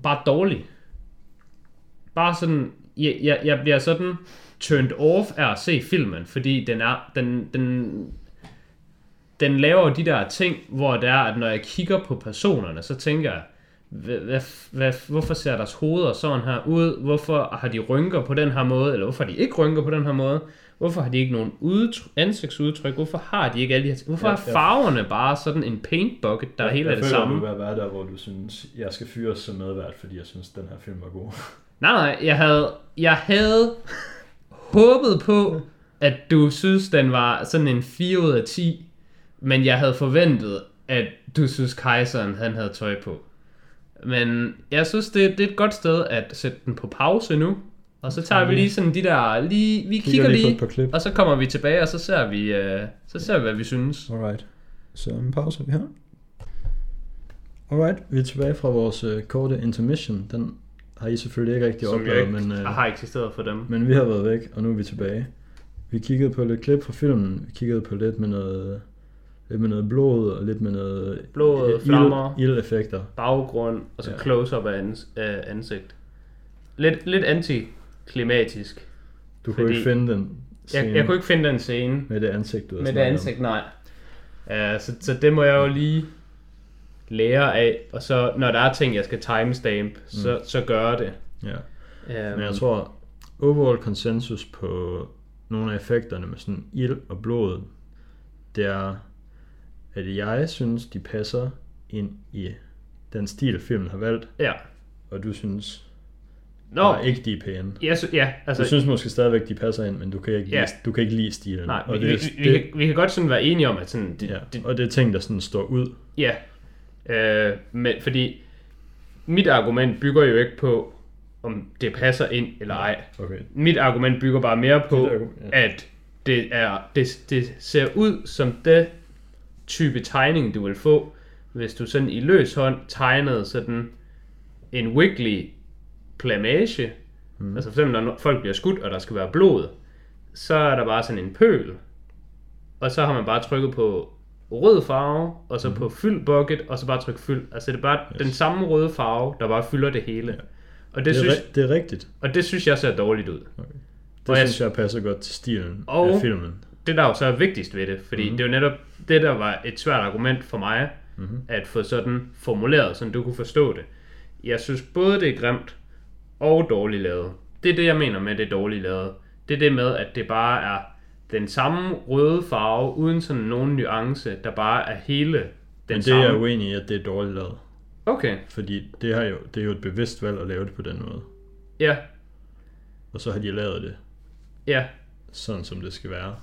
bare dårlig. Bare sådan, jeg, jeg, jeg bliver sådan turned off af at se filmen, fordi den er, den, den, den laver de der ting, hvor det er, at når jeg kigger på personerne, så tænker jeg, hvad, hvad, hvorfor ser deres hoveder sådan her ud? Hvorfor har de rynker på den her måde? Eller hvorfor har de ikke rynker på den her måde? Hvorfor har de ikke nogen udtryk, ansigtsudtryk? Hvorfor har de ikke alle de her ting? Hvorfor Ja, er ja. farverne bare sådan en paint bucket, der jeg, hele er jeg det føler, samme? du vil være der, hvor du synes, jeg skal fyres som medvært, fordi jeg synes, den her film var god. Nej, nej, jeg havde, jeg havde håbet på, at du synes, den var sådan en 4 ud af 10, men jeg havde forventet, at du synes, kejseren han havde tøj på. Men jeg synes, det, det er et godt sted at sætte den på pause nu, og så tager vi lige sådan de der, lige, vi kigger, lige på lige, et par klip. og så kommer vi tilbage, og så ser vi, øh, så ser vi hvad vi synes. Alright. Så en pause vi har. Alright, vi er tilbage fra vores øh, korte intermission. Den har I selvfølgelig ikke rigtig Som oplevet, ikke men, øh, har eksisteret for dem. men vi har været væk, og nu er vi tilbage. Vi kiggede på lidt klip fra filmen. Vi kiggede på lidt med noget, lidt med noget blod og lidt med noget Blod, ild- flammer. ildeffekter. baggrund, og så Ja. close-up af, ans- af ansigt. Lidt, lidt antiklimatisk. Du kunne ikke finde den scene Jeg, jeg kunne ikke finde den scene med det ansigt, du med det snakket om. ansigt, nej. Ja, så, så det må jeg jo lige lære af, og så når der er ting, jeg skal timestamp, mm. så, så gør det. Ja. Um, Men jeg tror, overall konsensus på nogle af effekterne med sådan ild og blod, det er, at jeg synes, de passer ind i den stil, filmen har valgt, Ja. og du synes Nå, bare ikke, de er pæne. jeg sy- ja, altså, Du synes måske stadigvæk, de passer ind, men du kan ikke, Ja. lide, du kan ikke lide stilen. nej, og vi, det, vi, det, vi, kan, vi kan godt sådan være enige om, at sådan, det, ja, det, og det er ting, der sådan står ud. Ja, øh, men fordi mit argument bygger jo ikke på, om det passer ind eller ej. Okay. Mit argument bygger bare mere på, Dit argu- ja. at det, er, det, det ser ud som det type tegning, du vil få, hvis du sådan i løs hånd tegnede sådan en wiggly plamage. Mm. Altså for eksempel, når folk bliver skudt, og der skal være blod, så er der bare sådan en pøl. Og så har man bare trykket på rød farve, og så mm. på fyld bucket, og så bare tryk fyld. Altså det er bare yes. den samme røde farve, der bare fylder det hele. Ja. Og, det Det, synes, er, ri- det er rigtigt. og det synes jeg ser dårligt ud. Det Og jeg- synes jeg passer godt til stilen Og- af filmen. det der jo så er vigtigst ved det, fordi mm. det er jo netop det, der var et svært argument for mig, mm-hmm. at få sådan formuleret, så du kunne forstå det. Jeg synes både det er grimt og dårligt lavet. Det er det, jeg mener med det dårligt lavet. Det er det med, at det bare er den samme røde farve, uden sådan nogen nuance, der bare er hele den Men det samme. er jeg uenig i, at det er dårligt lavet. Okay, Fordi det, har jo, det er jo et bevidst valg at lave det på den måde. ja, Og så har de lavet det ja. sådan, som det skal være.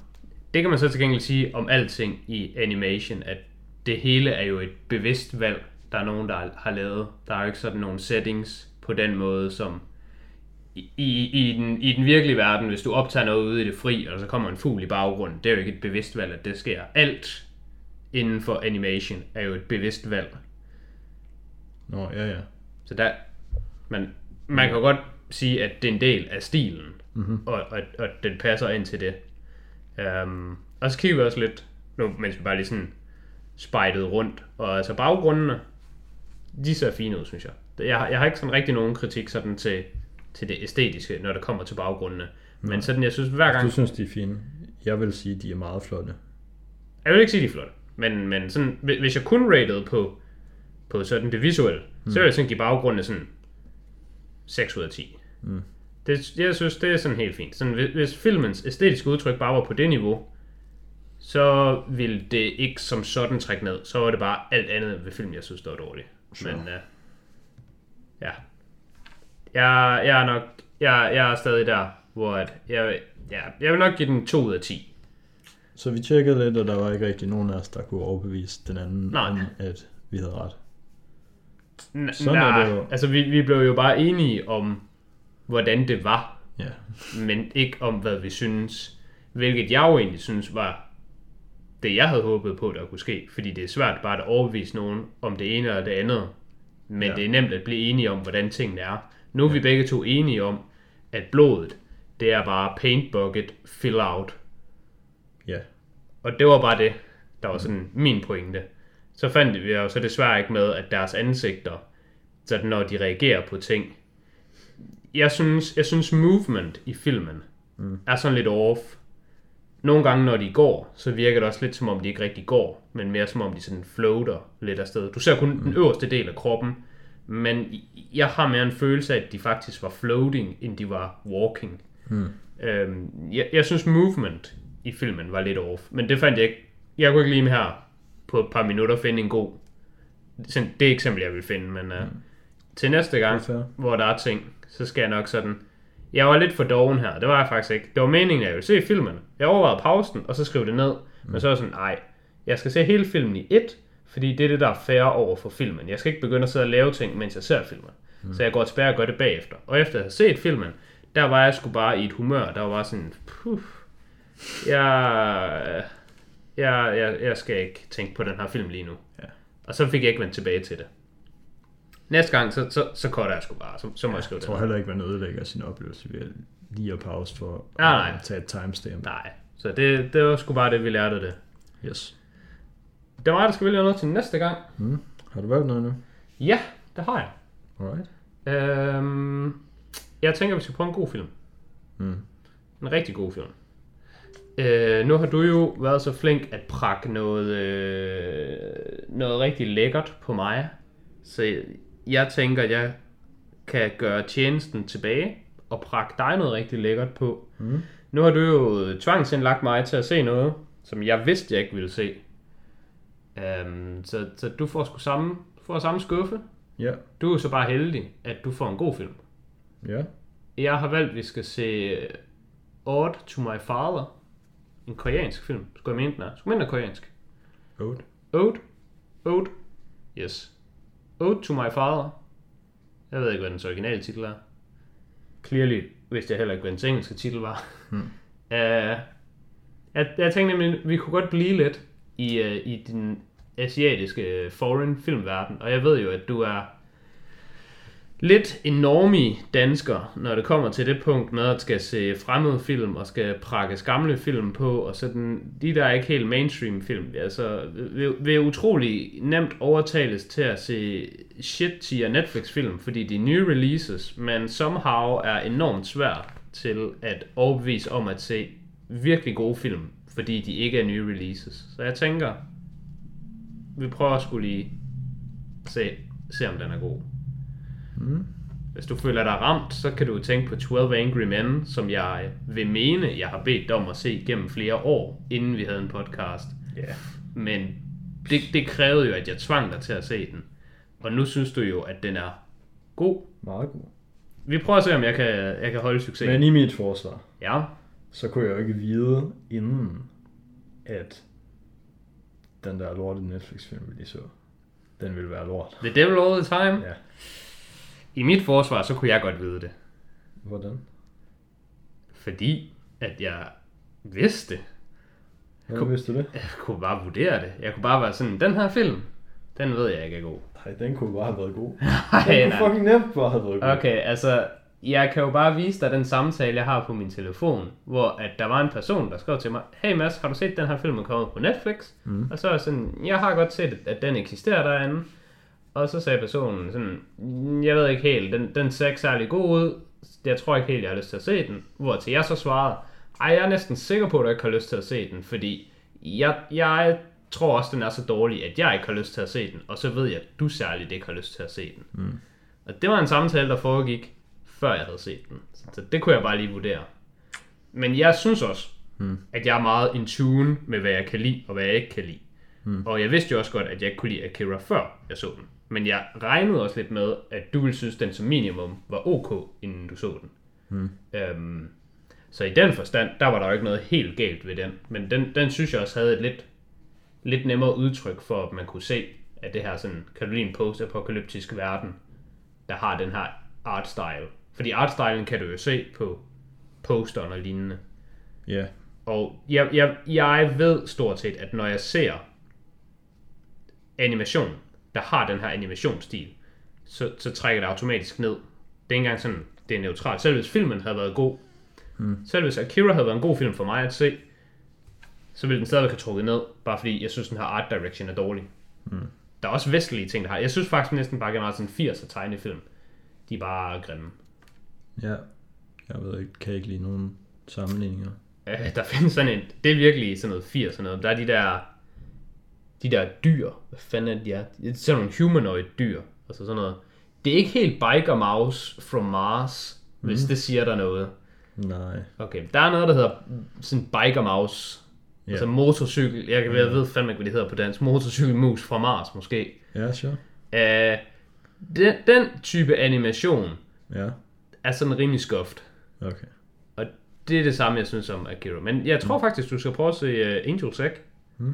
Det kan man så til gengæld sige om alting i animation, at det hele er jo et bevidst valg, der er nogen, der har lavet. Der er jo ikke sådan nogle settings på den måde, som i, i, den, i den virkelige verden, hvis du optager noget ude i det fri, og så kommer en fugl i baggrunden, det er jo ikke et bevidst valg, at det sker. Alt inden for animation er jo et bevidst valg. Nå, ja, ja. Så der, man, man kan godt sige, at det er en del af stilen, mm-hmm. og, og, og den passer ind til det. Um, og så kigger vi også lidt, nu mens vi bare lige sådan spejdet rundt, og altså baggrundene, de ser fine ud, synes jeg. Jeg, jeg har ikke sådan rigtig nogen kritik sådan til, til det æstetiske, når det kommer til baggrundene. Men sådan, jeg synes hver gang... Du synes, de er fine. Jeg vil sige, de er meget flotte. Jeg vil ikke sige, de er flotte. Men, men sådan, hvi- hvis jeg kun rated på, på sådan det visuelle, mm. så vil jeg sådan give baggrundene sådan 6 ud af 10. Mm. Det, jeg synes, det er sådan helt fint. Sådan, hvis, hvis filmens æstetiske udtryk bare var på det niveau, så ville det ikke som sådan trække ned. Så var det bare alt andet ved filmen, jeg synes, der var dårligt. Sure. Men uh, ja. Jeg, jeg er nok, jeg, jeg er stadig der, hvor at jeg, ja, jeg vil nok give den 2 ud af 10. Så vi tjekkede lidt, og der var ikke rigtig nogen af os, der kunne overbevise den anden, Nej. om at vi havde ret. N- Sådan er nej, det jo. altså vi, vi blev jo bare enige om, hvordan det var, Ja, men ikke om, hvad vi synes. Hvilket jeg jo egentlig synes var det, jeg havde håbet på, der kunne ske. Fordi det er svært bare at overbevise nogen om det ene eller det andet. Men ja. det er nemt at blive enige om, hvordan tingene er. Nu er vi begge to enige om, at blodet, det er bare paint bucket fill out. ja, Og det var bare det, der var sådan min pointe. Så fandt vi jo så desværre ikke med, at deres ansigter, så når de reagerer på ting, jeg synes, jeg synes movement i filmen mm. er sådan lidt off. Nogle gange, når de går, så virker det også lidt som om, de ikke rigtig går, men mere som om, de sådan floater lidt afsted. Du ser kun mm. den øverste del af kroppen, men jeg har mere en følelse af, at de faktisk var floating, end de var walking. Mm. Øhm, jeg, jeg synes, movement i filmen var lidt off, men det fandt jeg ikke. Jeg kunne ikke lige her på et par minutter finde en god... Sådan, det eksempel, jeg vil finde, men uh, til næste gang, hvor der er ting, så skal jeg nok sådan... Jeg var lidt for doven her, det var jeg faktisk ikke. Det var meningen, at jeg ville se filmen. Jeg overvejede pausen, og så skrev det ned. Mm. Men så var jeg sådan, nej, jeg skal se hele filmen i et, fordi det er det, der er fair over for filmen. Jeg skal ikke begynde at sidde og lave ting, mens jeg ser filmen. Mm. Så jeg går tilbage og gør det bagefter. Og efter at have set filmen, der var jeg sgu bare i et humør, der var sådan, puh, jeg, jeg, jeg, jeg skal ikke tænke på den her film lige nu. Ja. Og så fik jeg ikke vendt tilbage til det. Næste gang, så, så, så cutter jeg sgu bare. Så, så må jeg skrive jeg det. tror ned. heller ikke, man ødelægger sin oplevelse ved lige at pause for Nej, nej. at tage et timestamp. Nej, så det, det var sgu bare det, vi lærte det. Yes. Det var mig, der skal vælge noget til næste gang. Mm. Har du valgt noget nu? Ja, det har jeg. Alright. Øhm, jeg tænker, vi skal prøve en god film. Mm. En rigtig god film. Øh, nu har du jo været så flink at prakke noget, øh, noget rigtig lækkert på mig. Så jeg tænker, at jeg kan gøre tjenesten tilbage og prakke dig noget rigtig lækkert på. Mm. Nu har du jo tvangsindlagt mig til at se noget, som jeg vidste, jeg ikke ville se. Um, så, så du får sgu samme, du får samme skuffe. Ja. Du er jo så bare heldig, at du får en god film. Ja. Jeg har valgt, at vi skal se Odd to My Father. En koreansk film. Skulle jeg mene den er? Skulle jeg mene den er koreansk? Oat. Ode? Ode? Yes. Ode to My Father. Jeg ved ikke, hvad dens originale titel er. Clearly vidste jeg heller ikke, hvad dens engelske titel var. Hmm. Uh, *laughs* jeg, jeg tænkte nemlig, vi kunne godt blive lidt i, uh, i den asiatiske øh, foreign filmverden. Og jeg ved jo, at du er lidt enormi dansker, når det kommer til det punkt med at skal se fremmede film og skal prakke gamle film på, og sådan, de der er ikke helt mainstream film, altså, vil, vil utrolig nemt overtales til at se shit tier Netflix film, fordi de er nye releases, men somehow er enormt svært til at overbevise om at se virkelig gode film, fordi de ikke er nye releases. Så jeg tænker, vi prøver skulle lige se, se om den er god. Hvis du føler dig ramt, så kan du tænke på 12 Angry Men, som jeg vil mene, jeg har bedt dig om at se gennem flere år, inden vi havde en podcast. Yeah. Men det, det krævede jo, at jeg tvang dig til at se den. Og nu synes du jo, at den er god. Meget god. Vi prøver at se, om jeg kan, jeg kan holde succes. Men i mit forsvar, Ja, så kunne jeg jo ikke vide inden, at den der lorte Netflix-film, vi lige så, den ville være lort. The Devil All the Time. Ja. I mit forsvar, så kunne jeg godt vide det. Hvordan? Fordi, at jeg vidste det. Hvordan vidste du det? Jeg kunne bare vurdere det. Jeg kunne bare være sådan, den her film, den ved jeg ikke er god. Nej, den kunne bare have været god. *laughs* Ej, Den nej. kunne fucking nemt bare have været god. Okay, altså, jeg kan jo bare vise dig den samtale, jeg har på min telefon, hvor at der var en person, der skrev til mig, hey Mads, har du set den her film, der er kommet på Netflix? Mm. Og så er jeg sådan, jeg har godt set, at den eksisterer derinde. Og så sagde personen sådan, "Mm, jeg ved ikke helt, den, den ser ikke særlig god ud, jeg tror ikke helt, jeg har lyst til at se den. Hvor til jeg så svarede, ej, jeg er næsten sikker på, at du ikke har lyst til at se den, fordi jeg, jeg tror også, den er så dårlig, at jeg ikke har lyst til at se den, og så ved jeg, at du særligt ikke har lyst til at se den. Mm. Og det var en samtale, der foregik, før jeg havde set den. Så det kunne jeg bare lige vurdere. Men jeg synes også, mm. at jeg er meget in tune med, hvad jeg kan lide, og hvad jeg ikke kan lide. Mm. Og jeg vidste jo også godt, at jeg ikke kunne lide Akira, før jeg så den. Men jeg regnede også lidt med, at du ville synes, den som minimum var ok, inden du så den. Mm. Øhm, Så i den forstand, der var der jo ikke noget helt galt ved den. Men den, den synes jeg også havde et lidt, lidt nemmere udtryk for, at man kunne se, at det her sådan, kan du lide en post-apokalyptisk verden, der har den her art style. Fordi art stylen kan du jo se på posteren og lignende. Ja, Og jeg, jeg, jeg ved stort set, at når jeg ser animation, der har den her animationsstil, så, så trækker det automatisk ned. Det er ikke engang sådan, det er neutralt. Selv hvis filmen havde været god, mm. selv hvis Akira havde været en god film for mig at se, så ville den stadigvæk have trukket ned, bare fordi jeg synes, den her art direction er dårlig. Mm. Der er også vestlige ting, der har. Jeg synes faktisk næsten bare generelt sådan 80'er tegnefilm, de er bare grimme. Ja. Jeg ved ikke, kan ikke lide nogen sammenligninger. Øh, der findes sådan en, det er virkelig sådan noget 80 og noget. Der er de der, de der dyr. Hvad fanden er de er? Det er sådan nogle humanoid dyr. Altså sådan noget. Det er ikke helt Biker Mouse from Mars, mm. hvis det siger der noget. Nej. Okay, der er noget, der hedder sådan Biker Mouse. Ja. Altså motorcykel, jeg, kan, jeg ved fandme ikke, hvad det hedder på dansk. Motorcykelmus fra Mars måske. Ja, sure. Uh, den, den type animation Ja, er sådan rimelig skuffet. okay. Og det er det samme, jeg synes om Akira. Men jeg tror faktisk, du skal prøve at se uh, Angel's Egg. Mm.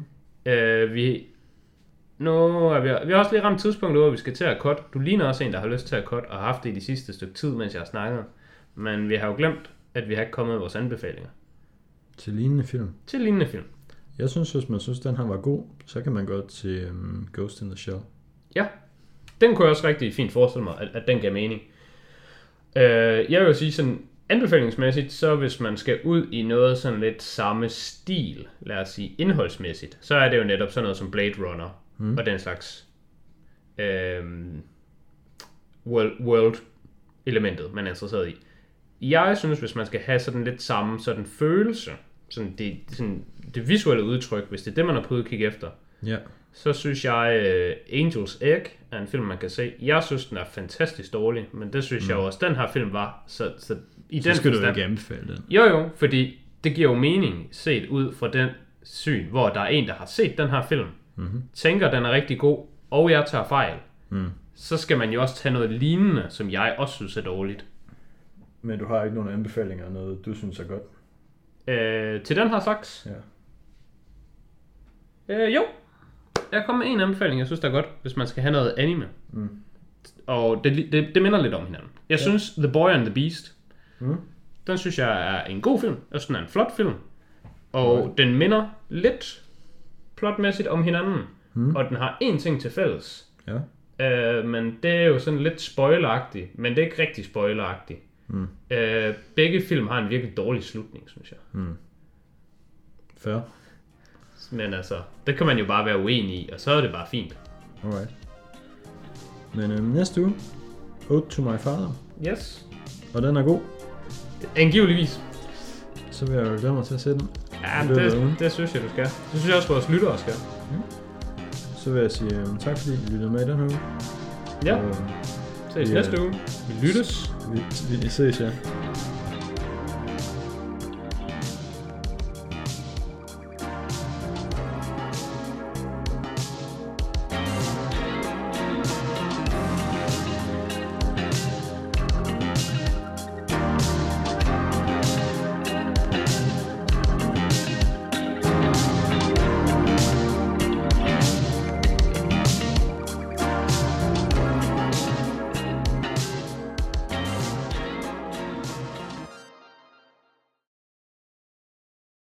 Uh, vi, nu er vi, vi har også lige ramt tidspunktet, hvor vi skal til at cut. Du ligner også en, der har lyst til at cut, og har haft det i de sidste stykke tid, mens jeg har snakket. Men vi har jo glemt, at vi har ikke kommet med vores anbefalinger Til lignende film. til lignende film. Jeg synes, hvis man synes, den her var god, så kan man godt til um, Ghost in the Shell. Ja, den kunne jeg også rigtig fint forestille mig, at, at den gav mening. Uh, jeg vil jo sige sådan, anbefalingsmæssigt, så hvis man skal ud i noget sådan lidt samme stil, lad os sige indholdsmæssigt, så er det jo netop sådan noget som Blade Runner mm. og den slags øhm, world, world elementet, man er interesseret i. Jeg synes, hvis man skal have sådan lidt samme sådan følelse, sådan det, sådan det visuelle udtryk, hvis det er det, man har prøvet at kigge efter, Ja. Så synes jeg, uh, Angels Egg er en film, man kan se. Jeg synes, den er fantastisk dårlig, men det synes mm. jeg også, den her film var. Så, så i Så den skal du forstand- ikke anbefale den. Jo jo, fordi det giver jo mening set ud fra den syn, hvor der er en, der har set den her film, mm-hmm. tænker, den er rigtig god, og jeg tager fejl. Mm. Så skal man jo også tage noget lignende, som jeg også synes er dårligt. Men du har ikke nogen anbefalinger noget, du synes er godt? Øh, til den her slags? Ja. Øh, jo. Jeg kommer med en anbefaling, jeg synes, der er godt, hvis man skal have noget anime. Mm. Og det, det, det minder lidt om hinanden. Jeg ja. synes, The Boy and the Beast, Mm. den synes jeg er en god film. Jeg synes, den er en flot film. Og Right. den minder lidt plotmæssigt om hinanden. Mm. Og den har én ting til fælles. Ja. Øh, men det er jo sådan lidt spoileragtigt, men det er ikke rigtig spoileragtigt. Mm. Øh, begge film har en virkelig dårlig slutning, synes jeg. Mm. Fair. Men altså, det kan man jo bare være uenig i, og så er det bare fint. Alright. Men øhm, næste uge, Ode to my father. Yes. Og den er god. Angiveligvis. Så vil jeg jo glæde mig til at se den. Ja, det, det synes jeg, du skal. Det synes jeg også, vores lyttere skal. Så vil jeg sige øhm, tak fordi I lyttede med i den her uge. Ja, Og, ses Ja. næste uge. Vi lyttes. vi, vi ses, ja.